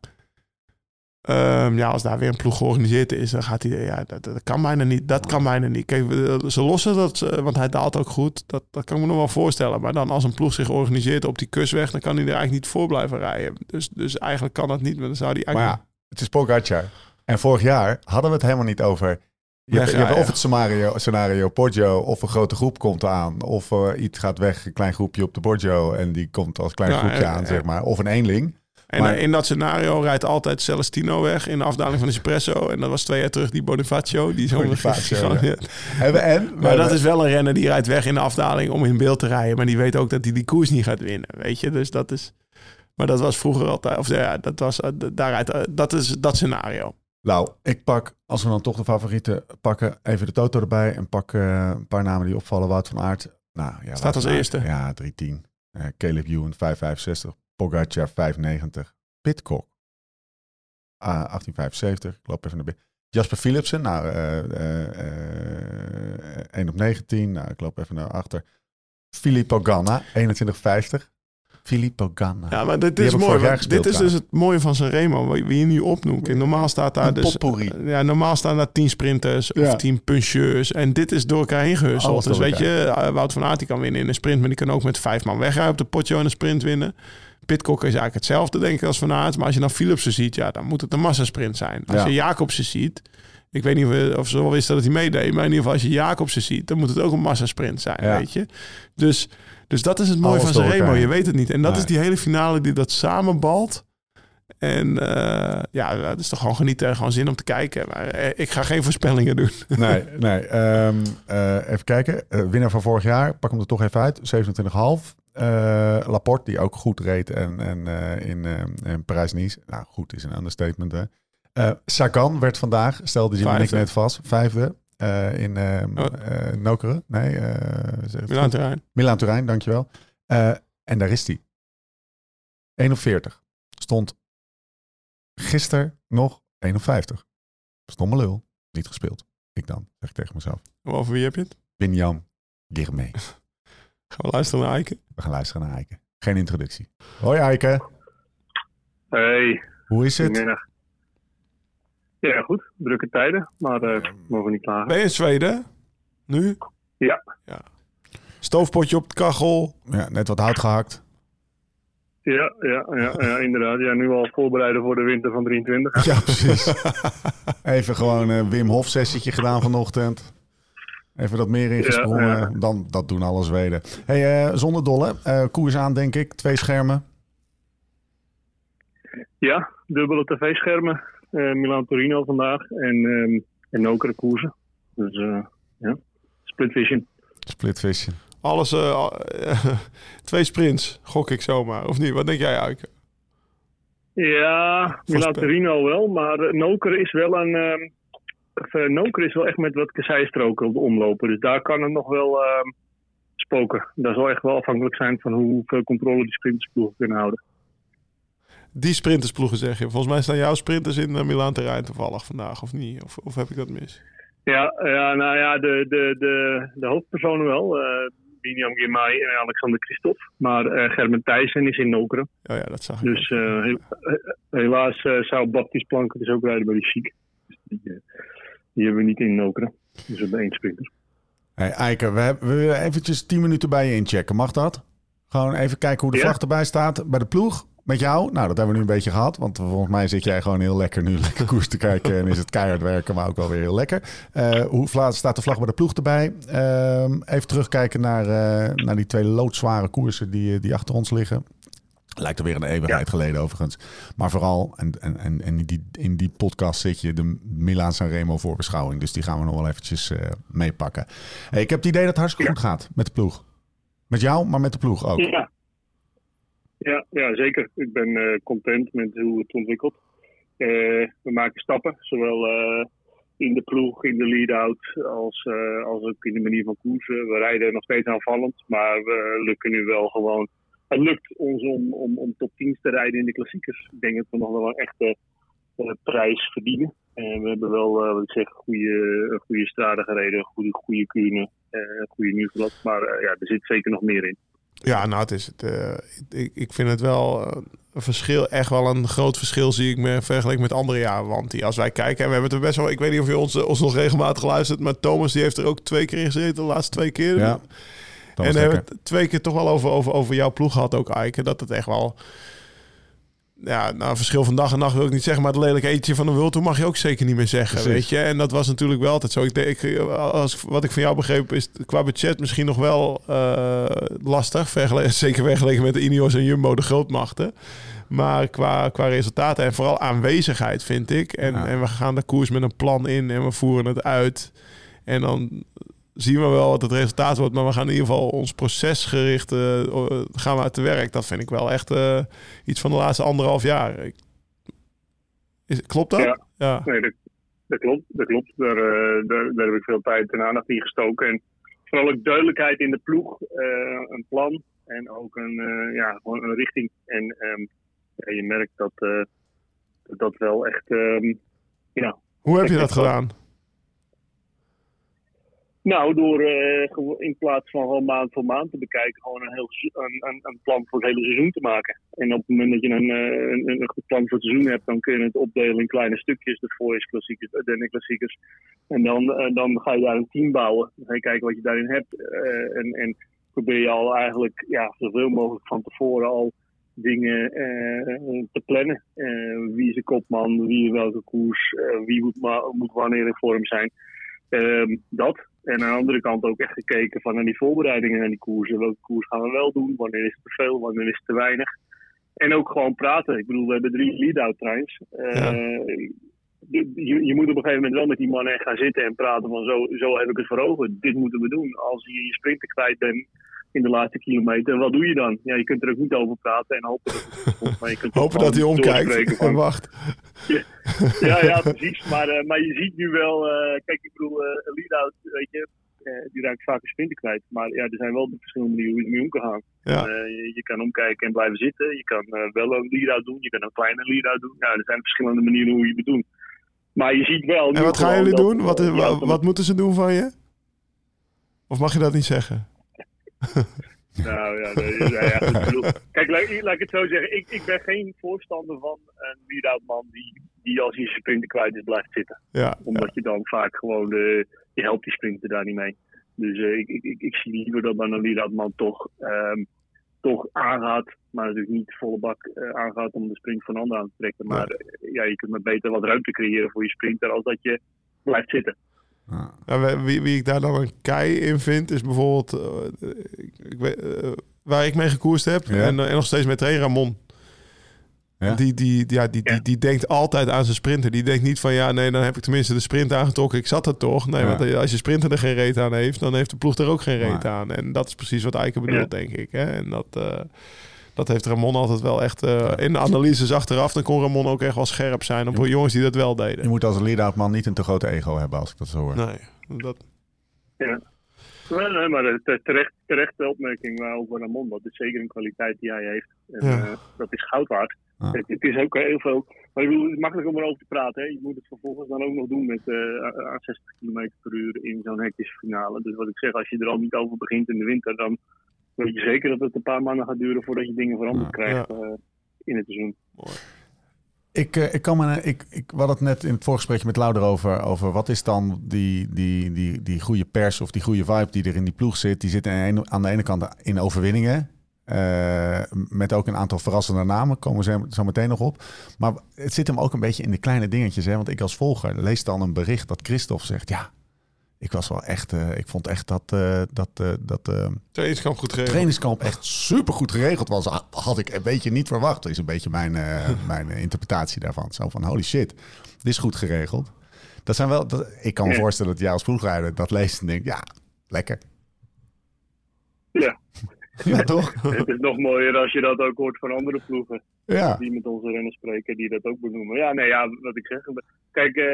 Ehm, ja, als daar weer een ploeg georganiseerd is, dan gaat hij... Ja, dat, dat kan bijna niet. Dat kan bijna niet. Kijk, ze lossen dat, eh, want hij daalt ook goed. Dat, dat kan ik me nog wel voorstellen. Maar dan als een ploeg zich organiseert op die kustweg, dan kan hij er eigenlijk niet voor blijven rijden. Dus, dus eigenlijk kan dat niet. Maar dan zou hij Maar eigenlijk... ja, het is Pogacar. En vorig jaar hadden we het helemaal niet over... Je hebt, je hebt Wegrijden. of het scenario, scenario Poggio, of een grote groep komt aan, of eh, iets gaat weg, een klein groepje op de Poggio en die komt als klein Ja, groepje aan, zeg maar. Of een eenling. En Maar- in dat scenario rijdt altijd Celestino weg in de afdaling van de Espresso. En dat was twee jaar terug die Bonifacio. Die zo Bonifacio, Ja. En, en Maar dat is wel een renner die rijdt weg in de afdaling om in beeld te rijden. Maar die weet ook dat hij die koers niet gaat winnen. Weet je, dus dat is. Maar dat was vroeger altijd. Of ja, dat was. eh, daar rijdt, eh, dat is dat scenario. Nou, ik pak, als we dan toch de favorieten pakken, even de Toto erbij en pak eh, een paar namen die opvallen. Wout van Aert. Nou, ja, Staat als eerste. Ja, 310. Eh Caleb Ewan 565. Pogacar 590. Pitcock ah, 1875. Ik loop even naar binnen. Jasper Philipsen, nou, eh, eh, eh, 1 op 19. Nou, ik loop even naar achter. Filippo Ganna, 2150. Filippo Ganna. Ja, maar dit Die is mooi. dit is dus het mooie van Sanremo. Wie wie je nu opnoemt. Normaal staat daar Een dus. potpourri. Ja, normaal staan daar tien sprinters of Ja. tien puncheurs. En dit is door elkaar heen gehusteld. Dus weet je, eh, Wout van Aert die kan winnen in een sprint. Maar die kan ook met vijf man wegrijden op de potje en een sprint winnen. Pitcock is eigenlijk hetzelfde, denk ik, als Van Aert. Maar als je dan Philipsen ziet, ja, dan moet het een massasprint zijn. Als Ja. je Jacobsen ziet... Ik weet niet of, ze wel wisten dat hij meedeed. Maar in ieder geval, als je Jacobsen ziet... dan moet het ook een massasprint zijn, Ja. weet je. Dus, dus dat is het mooie Alles van Sanremo. elkaar. Je weet het niet. En dat Nee. is die hele finale die dat samenbalt. En eh, ja, dat is toch gewoon genieten. Gewoon zin om te kijken. Maar eh, ik ga geen voorspellingen doen. Nee, nee. Ehm, eh, even kijken. Winnaar van vorig jaar, pak hem er toch even uit. 27,5. Eh Laporte, die ook goed reed en, en, eh, in, eh, in Parijs-Nice. Nou, goed is een understatement. Hè. Sagan werd vandaag, stelde Jim en ik Vijfde. net vast, vijfde in ehm Oh. eh, Nokere. Nee, Milaan terrein. Milaan Turijn, dankjewel. En daar is hij. 1 op 40. Stond gisteren nog 1 op 50. Stomme lul. Niet gespeeld. Ik dan, zeg ik tegen mezelf. Over wie heb je het? Binjam Girmay. Gaan we luisteren naar Eiken. We gaan luisteren naar Eike. Geen introductie. Hoi Eike. Hey, Hoe is het? Ja, goed. Drukke tijden, maar eh mogen niet klagen. Ben je in Zweden? Nu? Ja. ja. Stoofpotje op de kachel. Ja, net wat hout gehakt. Ja, ja, ja, ja, inderdaad. Ja, nu al voorbereiden voor de winter van 23. Ja, precies. Even gewoon een Wim Hof sessietje gedaan vanochtend. Even dat meer ingesprongen. Ja, ja. Dan, dat doen alle Zweden. Hey, eh, zonder dolle. eh, koers aan, denk ik. Twee schermen. Ja, dubbele tv-schermen. eh Milan Torino vandaag en, ehm en Nokere koersen. Dus eh, ja, split vision. Split vision. Alles, eh, al- twee sprints, gok ik zomaar. Of niet? Wat denk jij, Eiken? Ja, Milan Voorspel. Torino wel, maar Nokere is wel een... ehm of, eh, Nokere is wel echt met wat kasseistroken op de omlopen. Dus daar kan het nog wel ehm, spoken. Dat zal echt wel afhankelijk zijn van hoeveel controle die sprintersploegen kunnen houden. Die sprintersploegen zeg je. Volgens mij staan jouw sprinters in uh, Milaan terrein toevallig vandaag, of niet? Of, of heb ik dat mis? Ja, ja nou ja, de, de, de, de hoofdpersonen wel. eh Biniam Girmay en Alexander Christophe. Maar eh Gerben Thijssen is in Nokeren. Oh ja, dat zag ik. Dus eh, Helaas eh, zou Baptiste Planken dus ook rijden bij de Chic. Dus die, eh, die hebben we niet in Nokeren. Dus we hebben één sprinter. Hey, Eike, we, hebben, we willen eventjes 10 minuten bij je inchecken. Mag dat? Gewoon even kijken hoe de Ja. vlag erbij staat bij de ploeg. Met jou? Nou, dat hebben we nu een beetje gehad. Want volgens mij zit jij gewoon heel lekker nu lekker koers te kijken. En is het keihard werken, maar ook wel weer heel lekker. Eh, hoe staat de vlag bij de ploeg erbij? Ehm, even terugkijken naar, eh, naar die twee loodzware koersen die, eh, die achter ons liggen. Lijkt er weer een eeuwigheid geleden overigens. Maar vooral, en, en, en, die, in die podcast zit je de Milaan Sanremo voorbeschouwing. Dus die gaan we nog wel eventjes eh, meepakken. Hey, ik heb het idee dat het hartstikke goed gaat met de ploeg. Met jou, maar met de ploeg ook. Ja. Ja, ja, zeker. Ik ben eh, content met hoe het ontwikkelt. Eh, we maken stappen, zowel in de ploeg, in de lead-out, als, als ook in de manier van koersen. We rijden nog steeds aanvallend, maar we lukken nu wel gewoon. Het lukt ons om, om, om top 10 te rijden in de klassiekers. Ik denk dat we nog wel een echte eh, prijs verdienen. En we hebben wel, eh, wat ik zeg, goede, goede straden gereden, goede, goede kuren, eh goede nieuwsblad. Maar ja, er zit zeker nog meer in. Ja, nou, het is het. eh, ik, ik vind het wel een verschil, echt wel een groot verschil zie ik me vergeleken met andere jaren. Want die, als wij kijken, en we hebben het er best wel, ik weet niet of je ons, ons nog regelmatig luistert, maar Thomas die heeft er ook twee keer in gezeten, de laatste twee keer. Ja, dat we hebben het twee keer toch wel over, over, over jouw ploeg gehad, ook Eike, dat het echt wel. Ja, nou, verschil van dag en nacht wil ik niet zeggen, maar het lelijke eentje van de Tour mag je ook zeker niet meer zeggen, Precies. weet je. En dat was natuurlijk wel altijd zo. Ik, denk- ik, als, wat ik van jou begreep is qua budget misschien nog wel eh, lastig, zeker vergeleken met de Ineos en Jumbo, de grootmachten. Maar qua, qua resultaten en vooral aanwezigheid vind ik. En, Ja. en we gaan de koers met een plan in en we voeren het uit. En dan zien we wel wat het resultaat wordt. Maar we gaan in ieder geval ons procesgericht eh, eh, gaan we uit de werk. Dat vind ik wel echt eh, iets van de laatste anderhalf jaar. Ik- is, klopt dat? Ja. ja. Nee, dat, dat klopt. Dat klopt. Daar, eh, daar, daar heb ik veel tijd en aandacht in gestoken. En vooral ook duidelijkheid in de ploeg, een plan en ook een, ja, gewoon een richting. En ehm, ja, je merkt dat dat, dat wel echt. ehm, ja. Hoe heb je dat gedaan? Nou, door eh, in plaats van gewoon maand voor maand te bekijken, gewoon een, heel, een, een, plan voor het hele seizoen te maken. En op het moment dat je een, eh, een, een plan voor het seizoen hebt, dan kun je het opdelen in kleine stukjes. De voorjaars klassiekers, de klassiekers. En dan, eh, dan ga je daar een team bouwen. Dan ga je kijken wat je daarin hebt. en, en probeer je al eigenlijk ja, zoveel mogelijk van tevoren al dingen te plannen. Wie is de kopman, wie welke koers, eh, wie moet, moet wanneer in vorm zijn. Ehm, dat. En aan de andere kant ook echt gekeken van naar die voorbereidingen naar die koersen. Welke koers gaan we wel doen? Wanneer is het te veel? Wanneer is het te weinig? En ook gewoon praten. Ik bedoel, we hebben drie lead-out trains. Eh, Ja. je, je- moet op een gegeven moment wel met die mannen gaan zitten en praten van zo, zo heb ik het voor ogen. Dit moeten we doen. Als je je sprinter kwijt bent in de laatste kilometer, wat doe je dan? Ja, je kunt er ook niet over praten en hopen dat het. Maar je kunt Hopen dat hij omkijkt en wacht. ja, ja, precies. Maar, eh, maar je ziet nu wel, eh, kijk, ik bedoel, eh, een lead-out, weet je, die raakt vaak een sprinter kwijt. Maar ja, er zijn wel verschillende manieren hoe je ermee om kan gaan. Ja. Je, je kan omkijken en blijven zitten. Je kan wel een lead-out doen. Je kan een kleine lead-out doen. Ja, er zijn verschillende manieren hoe je het doen. Maar je ziet wel. En wat gaan jullie doen? Wat, wat, wat moeten ze doen van je? Of mag je dat niet zeggen? Nou ja, nee, ja, ja, goed, ik bedoel, kijk, laat, laat ik het zo zeggen. Ik, ik ben geen voorstander van een lead-out man die, die als hij zijn sprinter kwijt is blijft zitten. Ja, Omdat je dan vaak gewoon, de, je helpt die sprinter daar niet mee. Dus eh, ik, ik, ik, ik zie liever dat dan een lead-out man toch, ehm, toch aangaat. Maar natuurlijk niet volle bak eh, aangaat om de sprint van een ander aan te trekken. Maar eh, ja, je kunt maar beter wat ruimte creëren voor je sprinter als dat je blijft zitten. Ja. Nou, wie- wie, ik daar dan een kei in vind, is bijvoorbeeld eh, ik, ik weet, eh, waar ik mee gekoerst heb. Ja. En, eh, en nog steeds met trainer Ramon. Ja? Die, die, ja, die, die, Ja. die denkt altijd aan zijn sprinter. Die denkt niet van ja, nee, dan heb ik tenminste de sprint aangetrokken. Ik zat er toch. Nee, Ja. want als je sprinter er geen reet aan heeft, dan heeft de ploeg er ook geen reet aan. En dat is precies wat Eiken bedoelt, denk ik. Hè? En dat, eh, dat heeft Ramon altijd wel echt eh, in de analyses achteraf. Dan kon Ramon ook echt wel scherp zijn op jongens die dat wel deden. Je moet als lead-out man niet een te grote ego hebben als ik dat zo hoor. Nee, dat, Ja. Nee, nee, maar het is terecht, terechte opmerking waar over Ramon. Dat is zeker een kwaliteit die hij heeft. En, Ja. eh, dat is goud waard. Ja. Het, het is ook heel veel. Maar ik bedoel, het is makkelijk om erover te praten. Hè. Je moet het vervolgens dan ook nog doen met eh, aan 60 km per uur in zo'n hectische finale. Dus wat ik zeg, als je er al niet over begint in de winter, dan weet je zeker dat het een paar maanden gaat duren voordat je dingen veranderd Ja. krijgt eh, in het seizoen. Ik, eh, ik kan me, ik, ik, we hadden het net in het voorgesprekje met Louder over, over wat is dan die, die, die, die goede pers of die goede vibe die er in die ploeg zit. Die zit aan de ene, kant in overwinningen. eh, met ook een aantal verrassende namen, komen we zo- zo meteen nog op. Maar het zit hem ook een beetje in de kleine dingetjes. Hè? Want ik als volger lees dan een bericht dat Christophe zegt... ja, ik was wel echt... eh, ik vond echt dat, eh, dat, eh, dat eh, Trainingskamp goed geregeld. trainingskamp echt super goed geregeld was. Ha- Had ik een beetje niet verwacht. is een beetje mijn, eh, mijn interpretatie daarvan. Zo van holy shit, dit is goed geregeld. Dat zijn wel, dat, ik kan me Ja. voorstellen dat jij als ploegrijder dat leest en denkt, ja, lekker. Ja. Ja, toch? Het is nog mooier als je dat ook hoort van andere ploegen. Ja. Die met onze renners spreken, die dat ook benoemen. Ja, nee, ja, wat ik zeg. Kijk, eh,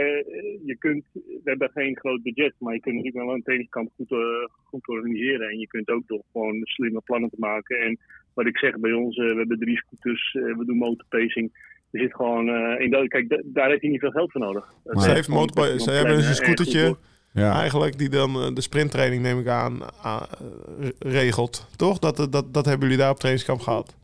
je kunt, we hebben geen groot budget, maar je kunt natuurlijk wel een trainingskamp goed, eh, goed organiseren. En je kunt ook toch gewoon slimme plannen te maken. En wat ik zeg bij ons, eh, we hebben drie scooters, we doen motorpacing. Er zit gewoon, eh, in dat, kijk, da- daar heeft hij niet veel geld voor nodig. Dat Ze, heeft iemand ze hebben dus een scootertje. Ja. eigenlijk die dan eh, de sprinttraining, neem ik aan, eh, regelt. Toch? Dat, dat, dat hebben jullie daar op trainingskamp gehad.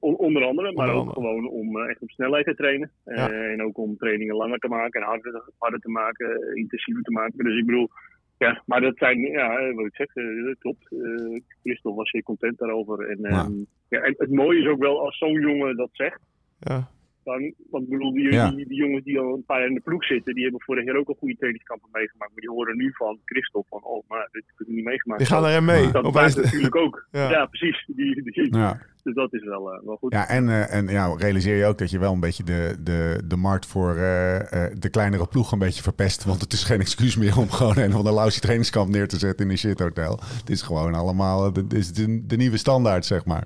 On- onder andere, maar Onder ook gewoon om eh, echt op snelheid te trainen. Eh, Ja. en ook om trainingen langer te maken en harder, harder te maken, eh, intensiever te maken. Dus ik bedoel, ja, maar dat zijn, ja, eh, wat ik zeg, eh, dat klopt. Eh Christophe was zeer content daarover. En, Ja. ehm, ja, en het mooie is ook wel als zo'n jongen dat zegt. Ja. Dan, want ik bedoel, die, Ja. die, die jongens die al een paar jaar in de ploeg zitten, die hebben vorig jaar ook al goede trainingskampen meegemaakt. Maar die horen nu van Christophe van, oh, maar dit heb ik niet meegemaakt. Die gaan erin mee. dat Opeens- blijft natuurlijk ook. Ja. Ja, precies. Die, die, Ja. Dus dat is wel, eh, wel goed. Ja, en, eh, en ja, realiseer je ook dat je wel een beetje de, de, de markt voor eh, eh, de kleinere ploeg een beetje verpest. Want het is geen excuus meer om gewoon een van de lousy trainingskamp neer te zetten in een shithotel. Het is gewoon allemaal dit is de, de nieuwe standaard, zeg maar.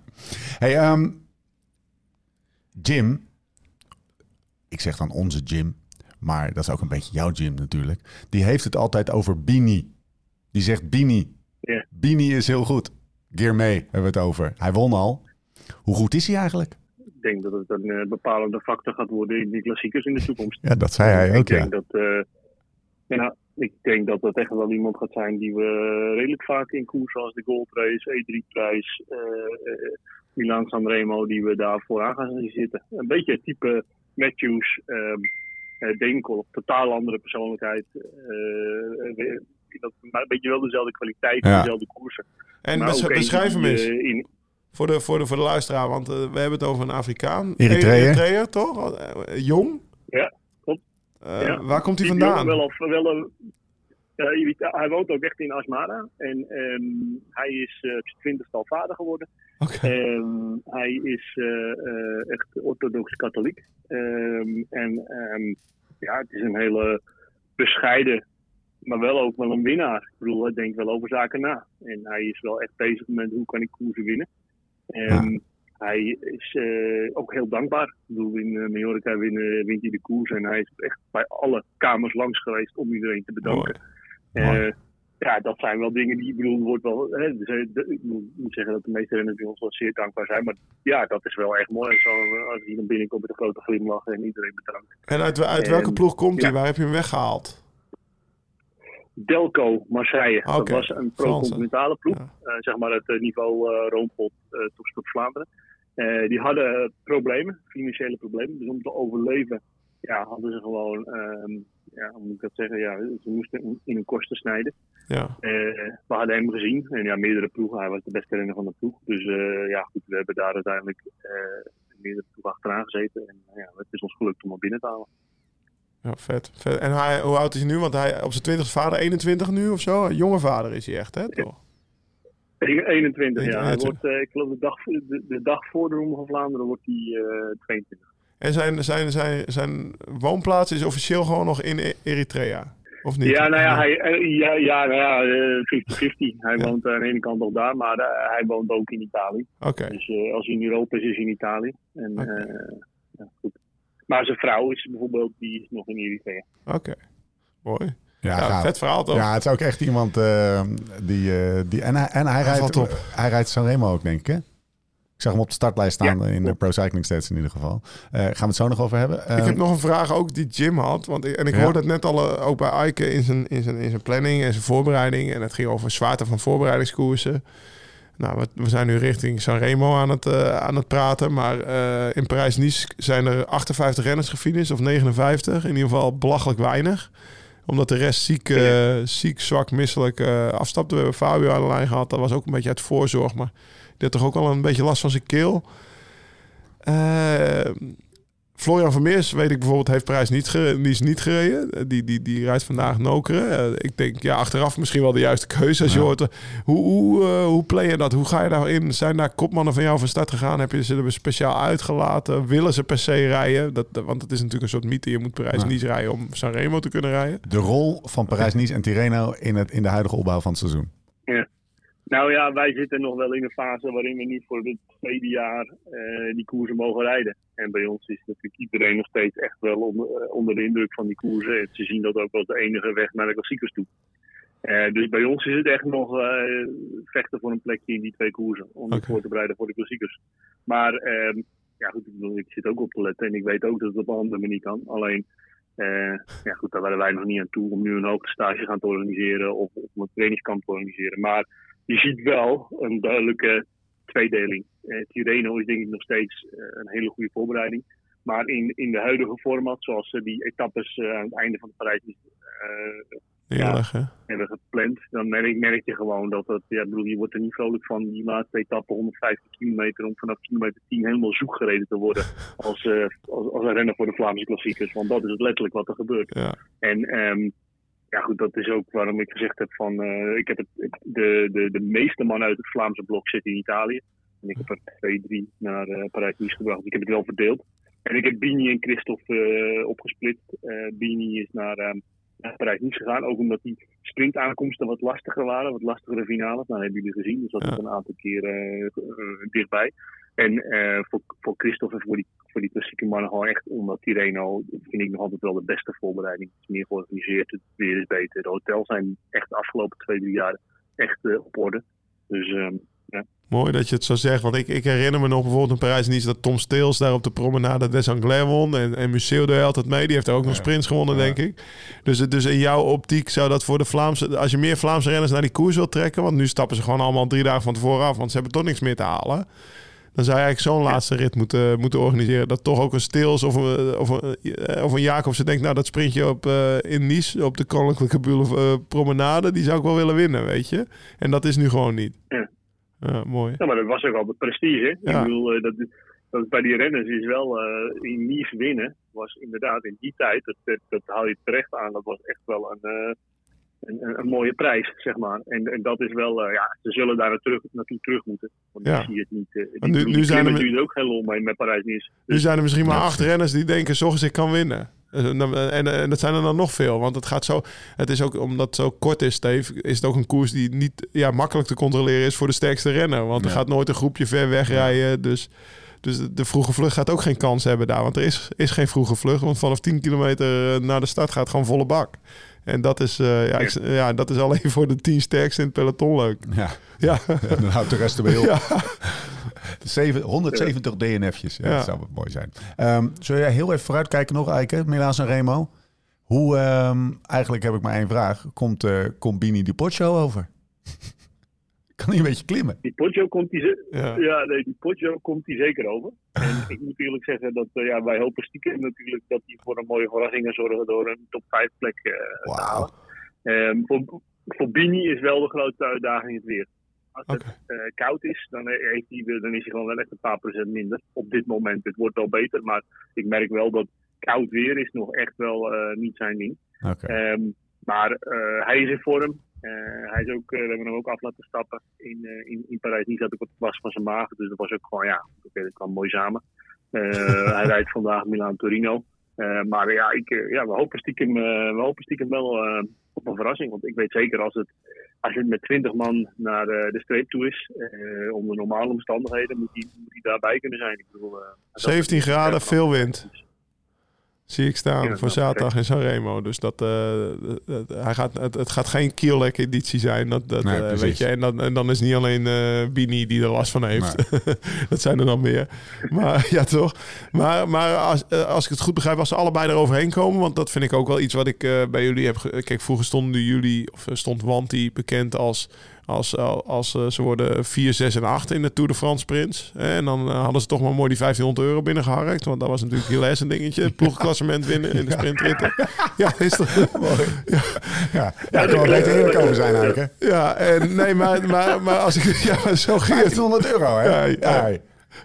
Hey, ehm, Jim. Ik zeg dan onze Jim, maar dat is ook een beetje jouw Jim natuurlijk. Die heeft het altijd over Bini. Die zegt Bini. Bini is heel goed. Gear mee hebben we het over. Hij won al. Hoe goed is hij eigenlijk? ik denk dat het een eh, bepalende factor gaat worden in die klassiekers in de toekomst. Ja, dat zei hij ook, ik ja. denk dat, eh, ja, ik denk dat dat echt wel iemand gaat zijn die we redelijk vaak in koers zoals de Gold Race, E3-prijs, eh eh, Milan Sanremo, die we daar vooraan gaan zitten. Een beetje het type Matthews, ehm eh, Denkel, totaal andere persoonlijkheid. eh, dat, maar een beetje wel dezelfde kwaliteit, Ja. dezelfde koersen. En eentje beschrijf hem eens. eh, in, Voor de, voor, de, voor de luisteraar, want we hebben het over een Afrikaan. Eritreër. Eritreër, toch? Jong. Ja, klopt. Eh, Ja. Waar komt hij vandaan? Wel af, wel, een- hij- woont ook echt in Asmara. En ehm, hij is eh, zijn twintigste vader geworden. Ehm, hij is eh, eh, echt orthodox katholiek. Ehm, en ehm, ja, het is een hele bescheiden, maar wel ook wel een winnaar. Ik bedoel, hij denkt wel over zaken na. En hij is wel echt bezig met hoe kan ik koersen winnen. Hij is eh, ook heel dankbaar. Ik bedoel, in Mallorca win, wint hij de koers. En hij is echt bij alle kamers langs geweest om iedereen te bedanken. Mooi. Ja, dat zijn wel dingen die, ik bedoel, wordt wel, hè, dus, ik moet niet zeggen dat de meeste renners bij ons wel zeer dankbaar zijn, maar ja, dat is wel echt mooi. Zo, als hij dan binnenkomt met een grote glimlach en iedereen bedankt. En uit, uit En- welke ploeg komt hij? ja. Waar heb je hem weggehaald? Delco Marseille, dat was een pro-continentale ploeg, Ja. eh, zeg maar het eh, niveau eh Roompot, Topsport Vlaanderen. Die hadden problemen, financiële problemen, dus om te overleven ja, hadden ze gewoon, ehm, ja, hoe moet ik dat zeggen, ja, ze moesten in hun kosten snijden. Ja. Eh, we hadden hem gezien. En ja, meerdere ploegen. Hij was de beste renner van de ploeg. Dus eh, ja, goed, we hebben daar uiteindelijk eh, meerdere ploegen achteraan gezeten. En ja, het is ons gelukt om hem binnen te halen. ja, vet. vet. En hij, hoe oud is hij nu? Want hij op zijn twintigste vader 21 nu of zo? Een jonge vader is hij echt, hè? Toch? 21, ja. Hij 21. wordt, ik geloof de dag, de, de dag voor de Ronde van Vlaanderen wordt hij eh 22. En zijn, zijn, zijn, zijn woonplaats is officieel gewoon nog in E- Eritrea? Of niet? Ja, nou ja, hij, eh, ja, ja, nou ja, eh, 50-50. Hij Ja. woont aan de ene kant nog daar, maar eh, hij woont ook in Italië. Oké. Dus eh, als hij in Europa is, is hij in Italië. En, Oké. eh, ja, goed. Maar zijn vrouw is bijvoorbeeld, die is nog in Eritrea. Oké. Mooi. Ja, Ja, gaaf. vet verhaal toch? Ja, het is ook echt iemand eh, die, eh, die... En hij, en hij, rijdt, valt op. hij rijdt Sanremo ook, denk ik, hè? Ik zag hem op de startlijst staan Ja, in de. Pro Cycling Stats in ieder geval. Eh, gaan we het zo nog over hebben. Ik heb nog een vraag ook die Jim had. Want ik, en ik Ja. hoorde het net al eh, ook bij Eike in zijn, in, zijn, in zijn planning en zijn voorbereiding. En het ging over zwaarte van voorbereidingskoersen. nou, we, we zijn nu richting Sanremo aan het, eh, aan het praten. Maar in Parijs-Nice zijn er 58 renners gefinished, of 59. In ieder geval belachelijk weinig. Omdat de rest ziek, ziek zwak, misselijk afstapte. We hebben Fabio aan de lijn gehad. Dat was ook een beetje uit voorzorg. Maar die had toch ook al een beetje last van zijn keel. Eh, Florian Vermeers, weet ik bijvoorbeeld, heeft prijs niet, ge- die is niet gereden. Die, die, die rijdt vandaag Nokeren. Eh, ik denk, ja, achteraf misschien wel de juiste keuze. Als je Ja. hoort, eh, hoe, hoe, hoe play je dat? Hoe ga je daarin? Zijn daar kopmannen van jou van start gegaan? Heb je ze er speciaal uitgelaten? Willen ze per se rijden? Dat, want het is natuurlijk een soort mythe. Je moet Parijs Ja. niet rijden om Sanremo te kunnen rijden. De rol van Parijs-Nice en Tirreno in, het, in de huidige opbouw van het seizoen. Nou ja, wij zitten nog wel in een fase waarin we nu voor het tweede jaar eh, die koersen mogen rijden. En bij ons is natuurlijk iedereen nog steeds echt wel onder, eh, onder de indruk van die koersen. En Ze zien dat ook als de enige weg naar de klassiekers toe. Eh, dus bij ons is het echt nog vechten voor een plekje in die twee koersen. Om Oké. het voor te bereiden voor de klassiekers. Maar ehm, ja, goed, ik, bedoel, ik zit ook op te letten. En ik weet ook dat het op een andere manier kan. Alleen, ja goed, daar waren wij nog niet aan toe om nu een hoogtestage gaan te organiseren. Of, of een trainingskamp te organiseren. Maar je ziet wel een duidelijke tweedeling. Eh, Tirreno is denk ik nog steeds eh, een hele goede voorbereiding. Maar in, in de huidige format, zoals ze die etappes eh, aan het einde van de Parijs eh, hè? hebben gepland, dan merk, merk je gewoon dat het, ja, bedoel, je wordt er niet vrolijk van die laatste etappe 150 kilometer om vanaf kilometer 10 helemaal zoek gereden te worden als, eh, als, als een renner voor de Vlaamse klassiekers. Want dat is het letterlijk wat er gebeurt. Ja. En ehm, ja, goed, dat is ook waarom ik gezegd heb van, eh, ik heb het, de, de, de meeste mannen uit het Vlaamse blok zitten in Italië. En ik heb er twee, drie naar eh, Parijs-Nice gebracht. Ik heb het wel verdeeld. En ik heb Bini en Christophe eh, opgesplitst. Bini is naar, ehm naar Parijs-Nice gegaan. Ook omdat die sprintaankomsten wat lastiger waren. Wat lastigere finales. Nou, hebben jullie gezien. Dus dat is een aantal keer eh, eh, dichtbij. En eh, voor, voor Christophe en voor die, voor die klassieke mannen gewoon echt omdat Tirreno vind ik nog altijd wel de beste voorbereiding. Het is meer georganiseerd, het weer is beter. De hotels zijn echt de afgelopen twee, drie jaar echt op orde. Dus Mooi dat je het zo zegt. Want ik, ik herinner me nog bijvoorbeeld in Parijs niet dat Tom Steels daar op de promenade des Anglais won. En, en Museo deed altijd mee. Die heeft er ook nog sprints gewonnen, denk ik. Dus, het- dus in jouw optiek zou dat voor de Vlaamse... Als je meer Vlaamse renners naar die koers wilt trekken... Want nu stappen ze gewoon allemaal drie dagen van tevoren af. Want ze hebben toch niks meer te halen. Dan zou je eigenlijk zo'n laatste rit moeten, moeten organiseren. Dat toch ook een Steels of een, of een, eh, of een Jacobsen denkt... Nou, dat sprintje op, eh, in Nice op de Koninklijke Boulevard, eh, Promenade... Die zou ik wel willen winnen, weet je. En dat is nu gewoon niet. Ja. Ja, mooi. Ja, maar dat was ook al de prestige. Ja. Ik bedoel, eh, dat, dat bij die renners is wel eh, in Nice winnen. Was inderdaad in die tijd, dat, dat, dat haal je terecht aan, dat was echt wel een, eh, een, een, een mooie prijs, zeg maar. En, en dat is wel, ja, ze zullen daar naartoe, naartoe terug moeten. Want Ja. ik zie het niet. Maar nu- nu zijn er er ook geen lol mee met Parijs-Nice. Nu zijn er misschien maar acht renners die denken, zorgens ik kan winnen. En, dan- en, en dat zijn er dan nog veel. Want het gaat zo. Het is ook omdat het zo kort is, Steve. Is het ook een koers die niet ja, makkelijk te controleren is voor de sterkste renner. Want er Ja. gaat nooit een groepje ver wegrijden. Dus, dus de- vroege vlucht gaat ook geen kans hebben daar. Want er is, is geen vroege vlucht. Want vanaf 10 kilometer eh, naar de start gaat het gewoon volle bak. En dat is, eh, ja, ik, ja, dat is alleen voor de 10 sterkste in het peloton leuk. Ja, Ja, dan houdt de rest er bij op. ja. Zeven- 170 DNF'jes. Ja, Ja. Dat zou wat mooi zijn. Ehm zul jij heel even vooruitkijken nog, Eike? Milaan en Remo. Hoe, ehm, eigenlijk heb ik maar één vraag. Komt, eh komt Bini de Potshow over? Kan hij een beetje klimmen? Die Poggio komt die, Ja. ja. nee, die Poggio komt die zeker over. En ik moet eerlijk zeggen dat eh, ja, wij hopen stiekem natuurlijk dat die voor een mooie verrassingen zorgen door een top 5 plek eh, te halen. Ehm, voor, voor Bini is wel de grootste uitdaging het weer. Als het eh, koud is, dan, heeft hij, dan is hij gewoon wel echt een paar procent minder. Op dit moment, het wordt wel beter, maar ik merk wel dat koud weer is nog echt wel niet zijn ding. Ehm, maar hij is in vorm. Eh, hij is ook, eh, we hebben hem ook af laten stappen in, eh, in, in Parijs. Niet dat ik wat last van zijn maag. Dus dat was ook gewoon, ja, oké, dat kwam mooi samen. Hij rijdt vandaag Milaan-Torino. Maar ja, ik, ja, we, hopen stiekem, we hopen stiekem wel op een verrassing. Want ik weet zeker als het, als het met 20 man naar de streep toe is, onder normale omstandigheden, moet hij moet daarbij kunnen zijn. Ik bedoel, eh, dat- 17 graden, veel wind. Zie ik staan Ja, voor zaterdag in Sanremo. Dus dat, eh, dat- hij gaat, het, het gaat geen kielek editie zijn. Dat, dat, Nee, eh, weet je, en, dan, en dan is niet alleen eh Bini die er last van heeft. dat zijn er dan meer. Maar ja, toch? Maar, maar als, eh, als ik het goed begrijp, als ze allebei eroverheen komen... want dat vind ik ook wel iets wat ik eh, bij jullie heb... Kijk, vroeger stonden jullie, of eh, stond Wanti bekend als Als, als eh, ze worden 4, 6 en 8 in de Tour de France Sprints. hè, En dan eh, hadden ze toch maar mooi die 1500 euro binnengeharkt. Want dat was natuurlijk heel erg een dingetje. Het ploegklassement winnen in de sprintritten. Ja, is toch... Ja, ja daar kan wel beter eerlijk over zijn eigenlijk. hè. Ja, en nee, maar, maar, maar als ik... Ja, zo ging het. 1500 euro, hè? Ja, ja. Ja.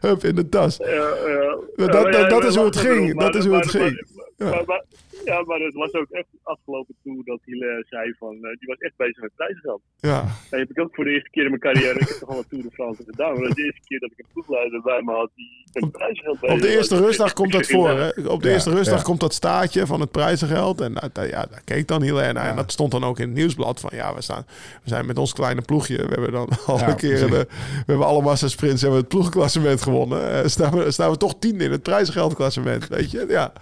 Hup, in de tas. Ja, ja. Dat- Ja, dat- dat ja, is hoe het ging. Dat is hoe het ging. maar- maar- Ja, maar het was ook echt afgelopen toe dat Hilaire zei van, eh, die was echt bezig met prijzengeld. Ja, Dat heb ik ook voor de eerste keer in mijn carrière, ik heb toch al wat Tour de France gedaan, maar dat is de eerste keer dat ik een ploegleider bij me had die met prijzengeld bezig op de eerste rustdag komt dat voor. Hè? Op de Ja, eerste rustdag ja. komt dat staartje van het prijzengeld. En nou, daar- ja, daar keek dan heel erg naar. En dat stond dan ook in het nieuwsblad van ja, we, staan, we zijn met ons kleine ploegje. We hebben dan al Ja, een keer de, we hebben alle massa sprints hebben we het ploegklassement gewonnen. Eh, staan, we, staan we toch tien in het prijzengeldklassement, weet je? Ja.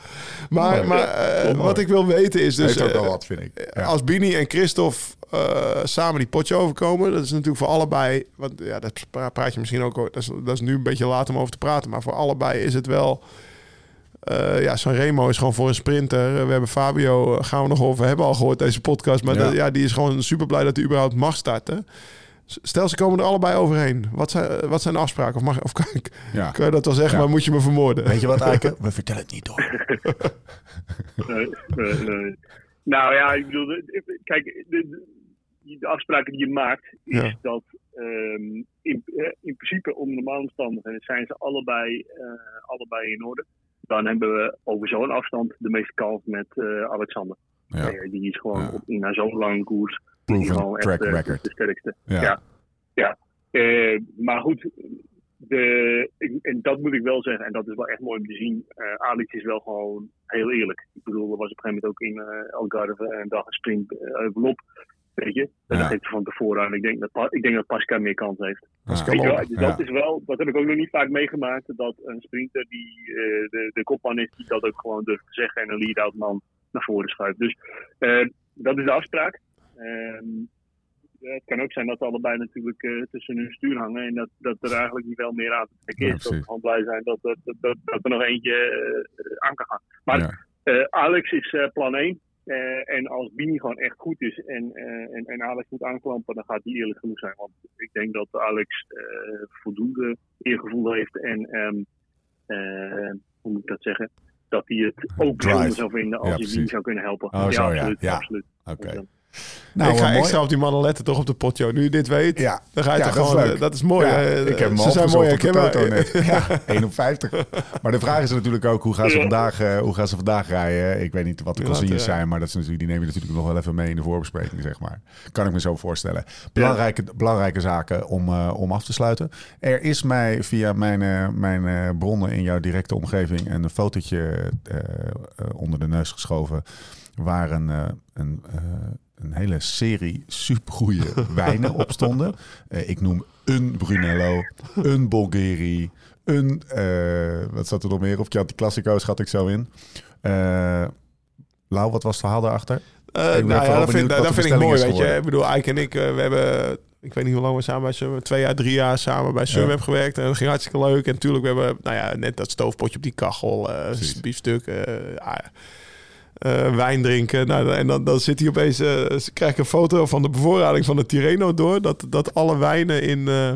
Maar, maar eh, wat ik wil weten is dus Heeft ook wel eh, wat, vind ik. Ja. als Bini en Christophe eh, samen die potje overkomen, dat is natuurlijk voor allebei, want ja, dat pra- praat je misschien ook, dat is, dat is nu een beetje laat om over te praten, maar voor allebei is het wel, eh ja, Sanremo is gewoon voor een sprinter. We hebben Fabio, eh, gaan we nog over hebben al gehoord deze podcast, maar Ja. dat- ja, die is gewoon super blij dat hij überhaupt mag starten. Stel, ze komen er allebei overheen. Wat zijn, wat zijn de afspraken? Of, mag, of kan, ik, Ja. kan je dat wel zeggen, Ja. maar moet je me vermoorden? Weet je wat, Eiken? We vertellen het niet door. Nee, nee, nee. Nou ja, ik bedoel, kijk, de, afspraken die je maakt, is Ja. dat ehm, in, eh, in principe onder normale omstandigheden zijn ze allebei, eh, allebei in orde. Dan hebben we over zo'n afstand de meeste kans met eh, Alexander. Ja. Eh, die is gewoon Ja. op, in na zo'n lange koers Proven track echt, eh, record. de sterkste. Ja. Ja. ja. Eh, maar goed, de, en dat moet ik wel zeggen, en dat is wel echt mooi om te zien. eh, Alex is wel gewoon heel eerlijk. Ik bedoel, er was op een gegeven moment ook in eh Algarve een dag een sprint uh, envelop. Weet je, Ja. dat geeft van tevoren aan. Ik denk dat, ik denk dat Pascal meer kans heeft. Ja. Weet je wel, Ja. dat is wel, dat heb ik ook nog niet vaak meegemaakt. Dat een sprinter die de, de kopman is, die dat ook gewoon durft te zeggen en een lead-out man naar voren schuift. Dus dat is de afspraak. Ehm, eh, het kan ook zijn dat ze allebei natuurlijk eh, tussen hun stuur hangen en dat, dat er eigenlijk niet wel meer aan te trekken Ja, is. dat we gewoon blij zijn dat, dat, dat, er nog eentje eh, aan kan gaan. Maar Ja. eh, Alex is plan 1. Eh, en als Bini gewoon echt goed is en, en, en Alex moet aanklampen, dan gaat hij eerlijk genoeg zijn. Want ik denk dat Alex voldoende eergevoel heeft en, ehm, eh, hoe moet ik dat zeggen, dat hij het ook Drive. bijzonder zou vinden als Ja, hij zou kunnen helpen. Oh, zo, ja. absoluut. Ja. absoluut. Oké. Nou, ik ga eh, mooi. extra op die mannen letten toch op de potjo. Nu je dit weet, Ja, dan ga je Ja, toch dat gewoon... eh, Dat is mooi. Ja, hè? ik heb hem Ze zijn mooi opgezocht op de herkenbaar. Toto net. Ja, 1 op 50. Maar de vraag is natuurlijk ook, hoe gaan ze vandaag, eh, hoe gaan ze vandaag rijden? Ik weet niet wat de consignes ja. zijn, maar dat is natuurlijk, die neem je natuurlijk nog wel even mee in de voorbespreking, zeg maar. Kan ik me zo voorstellen. Belangrijke, belangrijke zaken om, eh, om af te sluiten. Er is mij via mijn, eh, mijn eh, bronnen in jouw directe omgeving een fotootje eh, eh, onder de neus geschoven waar een, eh, een, eh, een hele serie supergoeie wijnen op stonden. Eh, ik noem een Brunello, een Bulgari, een... eh, wat zat er nog meer op? Ja, die Classico schat ik zo in. Eh Lau, wat was het verhaal daarachter? Nou ja, dat vind, dat de vind ik mooi, weet je. Ik bedoel, Ike en ik, we hebben... Ik weet niet hoe lang we samen bij Sunweb... Twee jaar, drie jaar samen bij Sunweb gewerkt. En dat ging hartstikke leuk. En natuurlijk, we hebben nou ja, net dat stoofpotje op die kachel. biefstuk. Eh, wijn drinken. Nou, en dan, dan zit hij opeens... eh, krijg ik een foto van de bevoorrading van de Tirreno door. Dat, dat alle wijnen in... eh,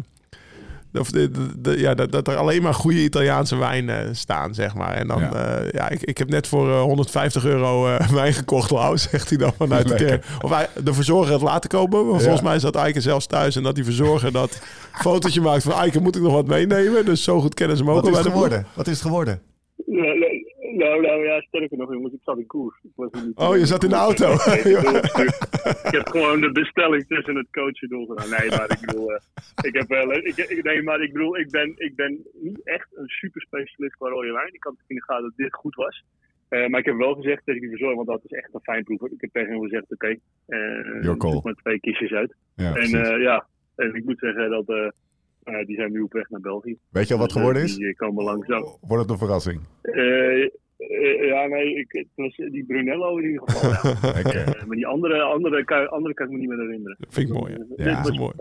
of de, de- de- ja, dat, dat er alleen maar goede Italiaanse wijnen staan, zeg maar. En dan, Ja. ja, ja ik, ik heb net voor eh, 150 euro eh, wijn gekocht, Lau, zegt hij dan vanuit de kerk. Of hij, de verzorger het laten kopen. Maar Ja. volgens mij zat Eike zelfs thuis en dat die verzorger dat fotootje maakt van Eike, moet ik nog wat meenemen? Dus zo goed kennen ze hem ook Wat is bij het geworden? Wat is het geworden? Nou, nou, nou, nou ja, sterker nog, jongens, ik zat in koers. Ik was niet- Oh, je zat in de auto. Ik, ik heb gewoon de bestelling tussen het coachen doorgedaan. Nee, maar ik bedoel, eh, ik heb wel, ik, ik, nee, maar ik bedoel, ik ben, ik ben niet echt een super specialist qua rode wijn. Ik had in de gaten dat dit goed was. Eh, maar ik heb wel gezegd tegen die verzorger, want dat is echt een fijn proever. Ik heb tegen hem gezegd, oké, eh Your call. zoek maar twee kistjes uit. Ja, en eh, ja, en ik moet zeggen dat, die zijn nu op weg naar België. Weet je al wat geworden is? Die komen langzaam. Wordt het een verrassing? Eh, ja, nee, ik, het was die Brunello in ieder geval. ja. Eh, maar die andere, andere, kan, andere kan ik me niet meer herinneren. Vind ik mooi. hè. Dit Ja. Dat was- is mooi.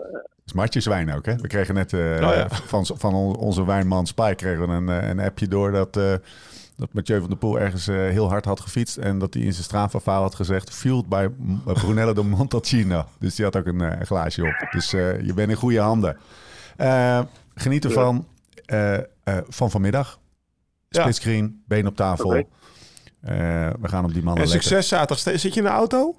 Smartjes wijn ook, hè? We kregen net eh, ja. van, van on- onze wijnman Spike kregen we een, eh, een appje door dat, eh, Dat Mathieu van der Poel ergens eh, heel hard had gefietst. En dat hij in zijn Strava-verhaal had gezegd... fueled by Brunello de Montalcino. Dus die had ook een eh, glaasje op. Dus eh, je bent in goede handen. Eh, geniet ervan eh, eh, van vanmiddag. Ja. Splitscreen, been op tafel. Eh, we gaan op die mannen En succes zaterdag. Zit je in de auto?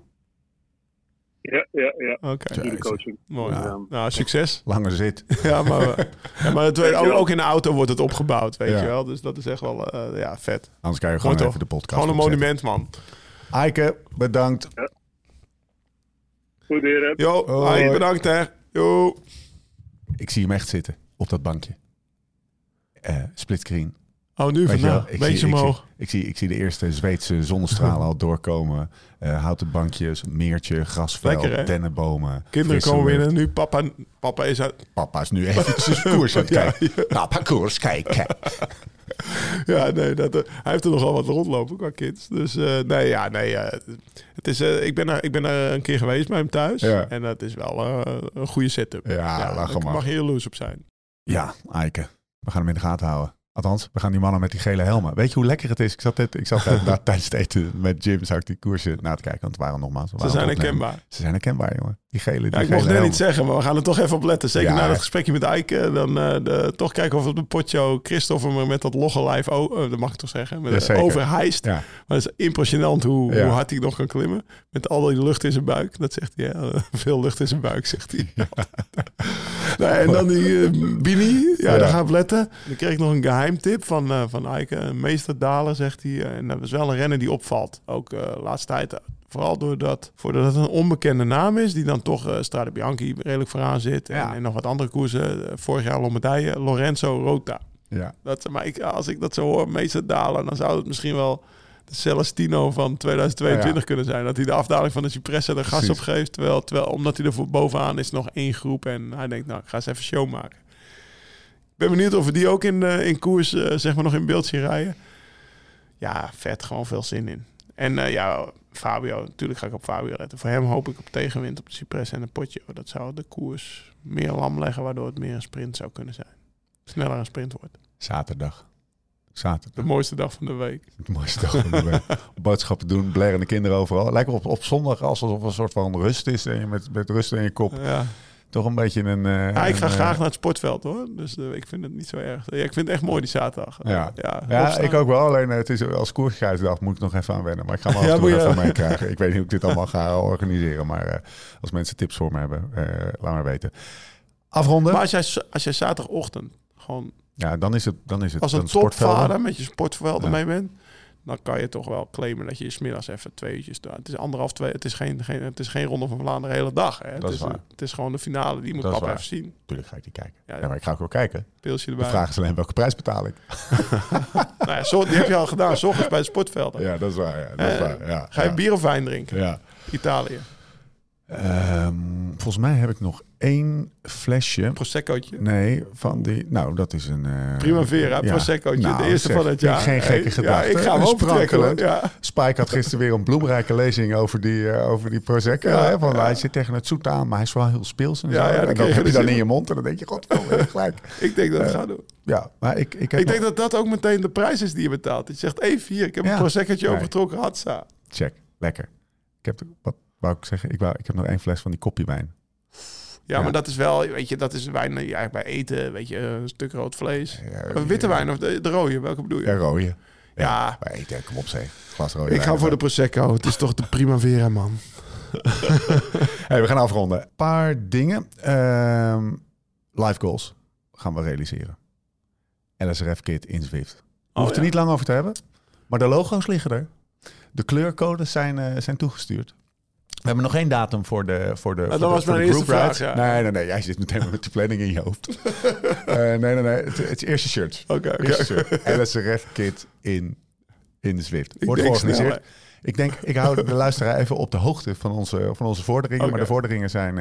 Ja, ja, ja. Oké. Goede coaching. mooi. Ja. Nou, succes. Lange zit. Ja, maar, ja, maar het, ook, ook in de auto wordt het opgebouwd, weet Ja. je wel. Dus dat is echt wel, eh, ja, vet. Anders kan je Mooi gewoon toch? even de podcast Gewoon een monument, man. Eike, bedankt. Goed, heren. Jo, Hoi. hi, bedankt hè. Jo. Ik zie hem echt zitten op dat bankje. Eh splitscreen. Oh, nu vandaag. Beetje zie, ik, zie, omhoog. ik, zie, ik zie de eerste Zweedse zonnestralen al doorkomen. Eh, houten bankjes, meertje, grasveld, Lekker, dennenbomen. Kinderen komen lucht. binnen. Nu papa, papa is uit. Papa is nu eventjes koers aan het Ja, kijken. Papa koers kijken. Ja, nee, dat, eh, hij heeft er nogal wat rondlopen qua kids. Dus eh, nee, ja, nee. het is, ik, ben er, ik ben er een keer geweest bij hem thuis. Ja. En dat is wel een goede setup. Ja, lachen, Daar man. mag je jaloers op zijn. Ja, Eike. We gaan hem in de gaten houden. Althans, we gaan die mannen met die gele helmen. Weet je hoe lekker het is? Ik zat, ik zat net tijdens het eten met Jim, zag ik die koersen na te kijken. Want het waren nogmaals. Ze zijn herkenbaar. Ze zijn herkenbaar, jongen. Die gele, die Ja, ik gele mocht net niet zeggen, maar we gaan er toch even op letten. Zeker Ja. na dat gesprekje met Eike. Dan eh, de, toch kijken of op de potjo Christopher me met dat logge lijf, oh, eh, dat mag ik toch zeggen, met, Ja, overhijst. Ja. Maar het is impressionant hoe, Ja. hoe hard hij nog kan klimmen. Met al die lucht in zijn buik. Dat zegt hij, hè? veel lucht in zijn buik, zegt hij. en dan die eh, Bini, ja, Ja. daar gaan we letten. Dan kreeg ik nog een geheimtip van, van Eike. Meester Dalen, zegt hij. En dat is wel een renner die opvalt. Ook laatste tijd. Vooral doordat, voordat het een onbekende naam is, die dan toch eh Strade Bianchi redelijk vooraan zit. En, Ja. en nog wat andere koersen. Eh, Vorig jaar Lombardije, Lorenzo Rota. Ja. Dat, maar ik, als ik dat zo hoor, meester dalen, dan zou het misschien wel de Celestino van 2022 Ja. kunnen zijn. Dat hij de afdaling van de Cipressa er gas op geeft. Terwijl, terwijl, omdat hij er voor bovenaan is nog één groep. En hij denkt, nou, ik ga eens even show maken. Ik ben benieuwd of we die ook in, eh, in koers, zeg maar, nog in beeld zien rijden. Ja, vet. Gewoon veel zin in. En eh, ja, Fabio, natuurlijk ga ik op Fabio letten. Voor hem hoop ik op tegenwind op de Cipressa en de Potje. Dat zou de koers meer lam leggen, waardoor het meer een sprint zou kunnen zijn. Sneller een sprint wordt. Zaterdag. De Zaterdag. mooiste dag van de week. Het mooiste dag van de week. Boodschappen doen, blerende kinderen overal. Lijkt op, op zondag alsof er een soort van rust is. En je met, met rust in je kop Ja. Toch een beetje een... eh, Ja, ik ga een, eh, graag naar het sportveld hoor. Dus eh, ik vind het niet zo erg. Ja, ik vind het echt mooi die zaterdag. Ja. ja, ik ook wel. Alleen het is als koersgeidsdag moet ik nog even aan wennen. Maar ik ga me af je- even meekrijgen. Ik weet niet hoe ik dit allemaal ga organiseren. Maar als mensen tips voor me hebben, laat maar weten. Afronden? Maar als jij, als jij zaterdagochtend gewoon Ja, dan is het, dan is het als een topvader met je sportveld ermee bent, dan kan je toch wel claimen dat je smiddags even twee uurtjes doet. Het is anderhalf, twee. Het is geen, geen, het is geen ronde van Vlaanderen de hele dag. Hè. Het, Dat is is, waar. het is gewoon de finale. Die moet Dat is papa waar. even zien. Tuurlijk ga ik die kijken. Ja, Ja, maar ik ga ook wel kijken. Pilsje De erbij. vraag is alleen welke prijs betaal ik. Nou ja, zo, die heb je al gedaan. S ochtends bij het sportveld. Ja, dat is waar. Ja, dat is Eh, waar. Ja, Ga je ja. bier of wijn drinken? Ja. Italië. Ehm, volgens mij heb ik nog één flesje. Proseccootje. Nee, van die. Nou, dat is een. eh, Primavera, ja. Proseccootje. Nou, de eerste zeg, van het jaar. Geen gekke gedachte. Ja, ik ga hem ook. Ja. Spike had gisteren weer een bloemrijke lezing over die, eh, over die Prosecco. Ja, hè, van. Hij zit tegen het zoet aan, maar hij is wel heel speels. En, zo. en heb je dan in je mond en dan denk je, god, gelijk. Ik denk dat ik Eh, ga doen. Ja, maar ik, ik heb Ik denk dat dat ook meteen de prijs is die je betaalt. Je zegt even hier, ik heb een proseccootje Nee. overgetrokken, hatsa. Check, lekker. Ik heb, wat wou ik zeggen? Ik, wou, ik heb nog één fles van die kopjewijn. Ja, maar dat is wel, weet je, dat is wijn je eigenlijk bij eten, weet je, een stuk rood vlees. Witte wijn of de, de rode, welke bedoel je? Ja, rode. Ja. Maar eten, kom op zee. Glas rode ik ga voor de prosecco. Het is toch de primavera, man. Hey, we gaan afronden. Een paar dingen. Ehm live goals gaan we realiseren. LSRF Kit in Zwift. Oh, Hoeft er ja. niet lang over te hebben. Maar de logo's liggen er. De kleurcodes zijn, eh, zijn toegestuurd. We hebben nog geen datum voor de voor de, voor dat de, was voor mijn de eerste vraag, ja. Nee, nee, nee. Jij zit meteen met die planning in je hoofd. Eh, nee, nee, nee. Het, het is eerste shirt. Oké. Eerste shirt. LSRF Kit in, in de Zwift. Wordt georganiseerd. snel, ik denk, ik hou de luisteraar even op de hoogte van onze, van onze vorderingen. Maar de vorderingen zijn,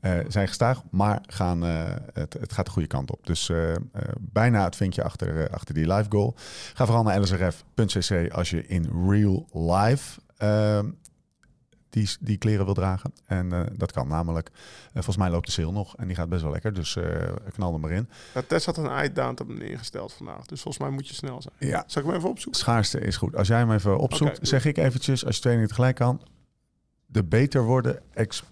eh, zijn gestaag, maar gaan, het, het gaat de goede kant op. Dus bijna het vinkje achter, achter die live goal. Ga vooral naar lsrf.cc als je in real life ehm, die, die kleren wil dragen. En eh, dat kan namelijk. Eh, volgens mij loopt de sale nog en die gaat best wel lekker. Dus eh, knal er maar in. Ja, Tess had een einddatum ingesteld vandaag. Dus volgens mij moet je snel zijn. Ja, Zal ik hem even opzoeken? schaarste is goed. Als jij hem even opzoekt, zeg ik eventjes, als je twee niet tegelijk kan. De beter worden, ex,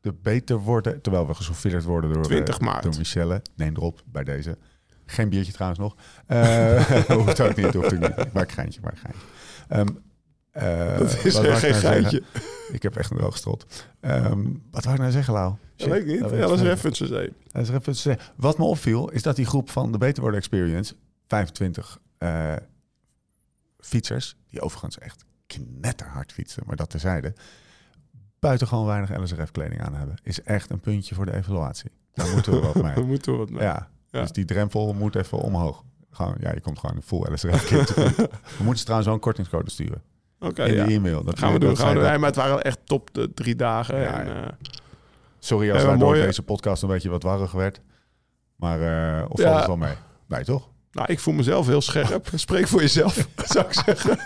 de beter worden, terwijl we gesouffleerd worden door, 20 eh, maart. door Michelle. Neem erop bij deze. Geen biertje trouwens nog. Eh hoeft ook niet, hoeft ook niet. Een geintje, een geintje. Ehm, eh, Dat is geen nou. Ik heb echt een droogstrot. Ehm wat wou ik nou zeggen, Lau? Dat weet ik niet. dat Ja, dat is references. Dat. Wat me opviel, is dat die groep van de Beter Worden Experience, 25 eh, fietsers, die overigens echt knetterhard fietsen, maar dat terzijde, buitengewoon weinig LSRF-kleding aan hebben, is echt een puntje voor de evaluatie. Daar moeten we wat mee. Daar moeten we wat mee. Ja, Ja. dus die drempel moet even omhoog. Gewoon, ja, je komt gewoon een full LSRF-kit. we moeten ze trouwens wel een kortingscode sturen In ja. de e-mail. Dat gaan we doen. Gaan we Nee, maar het waren echt top de drie dagen. Ja, en, eh, Sorry als daardoor mooie- deze podcast een beetje wat warrig werd. Maar uh, of valt het wel mee? Nee, toch? nou, ik voel mezelf heel scherp. Spreek voor jezelf, zou ik zeggen.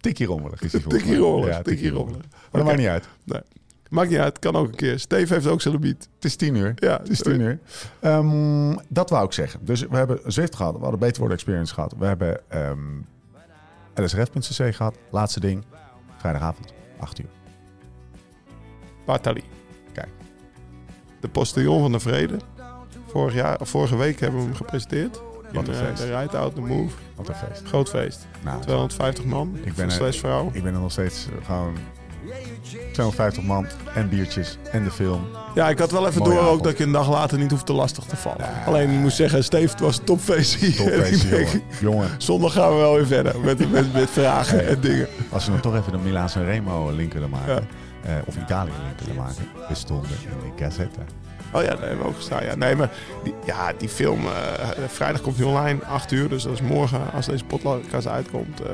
Tikkie rommelig is die Tikkie rommelig, Ja, tikkie rommelig. Maar dat maakt niet uit. Maakt niet uit, kan ook een keer. Steve heeft ook zijn limiet. Het is tien uur. Ja, Het is tien uur. Ehm, dat wou ik zeggen. Dus we hebben Zwift gehad. We hadden Beter Worden Experience gehad. We hebben ehm lsrf.cc gehad. Laatste ding. Vrijdagavond, 8 uur. Bartali. Kijk. De postillon van de vrede. Vorig jaar, vorige week hebben we hem gepresenteed. Wat een eh, feest. de Ride Out The Move. Wat een feest. Groot feest. Nou, 250 man. Ik ben slash vrouw. ik ben er nog steeds gewoon 250 man en biertjes en de film. Ja, ik had wel even Mooie door ook dat ik een dag later niet hoef te lastig te vallen. Ja. Alleen ik moest zeggen, Steve, het was een topfeest hier. Denk, jongen. jongen. Zondag gaan we wel weer verder met, met, met vragen en dingen. Als we dan toch even de Milaan San Remo link willen maken. eh, of Italië link willen maken. We stonden in de Gazzetta. Oh ja, daar hebben we ook gestaan. Ja, nee, maar die, ja, die film, eh, vrijdag komt die online, 8 uur. Dus dat is morgen als deze podcast uitkomt. eh,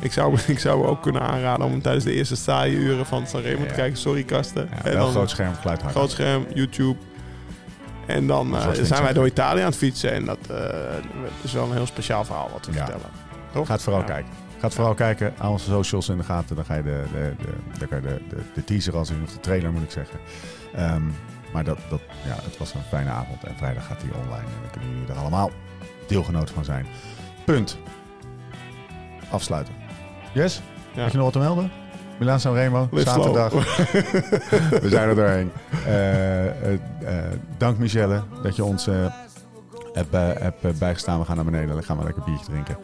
ik, zou, ik zou ook kunnen aanraden om tijdens de eerste saaie uren van Sanremo te kijken. Sorry, Kasten. Ja, En wel dan- groot scherm, geluid groot scherm, YouTube. En dan eh, zijn wij door Italië aan het fietsen. En dat eh, is wel een heel speciaal verhaal wat we Ja. vertellen. Toch? Gaat vooral Ja. kijken. Gaat vooral kijken aan onze socials in de gaten. Dan ga je de, de, de, dan kan je de, de, de teaser al zien, of de trailer moet ik zeggen. Ehm, maar dat, dat, ja, het was een fijne avond. En vrijdag gaat hij online. En dan kunnen jullie er allemaal deelgenoot van zijn. Punt. Afsluiten. Yes? Ja. Heb je nog wat te melden? Milaan San Remo, Live zaterdag. We zijn er doorheen. Eh, eh, eh, dank Michelle dat je ons hebt, hebt bijgestaan. We gaan naar beneden. Dan gaan we lekker biertje drinken.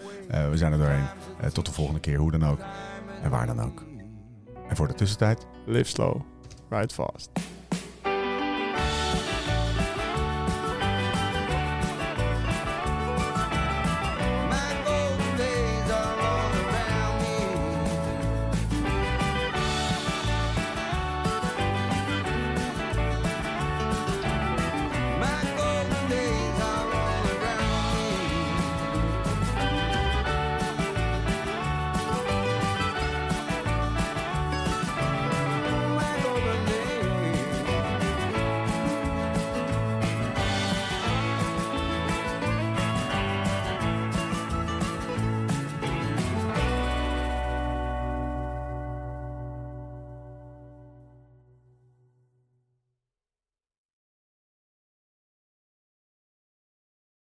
We zijn er doorheen. Tot de volgende keer, hoe dan ook. En waar dan ook. En voor de tussentijd, Live slow, ride fast.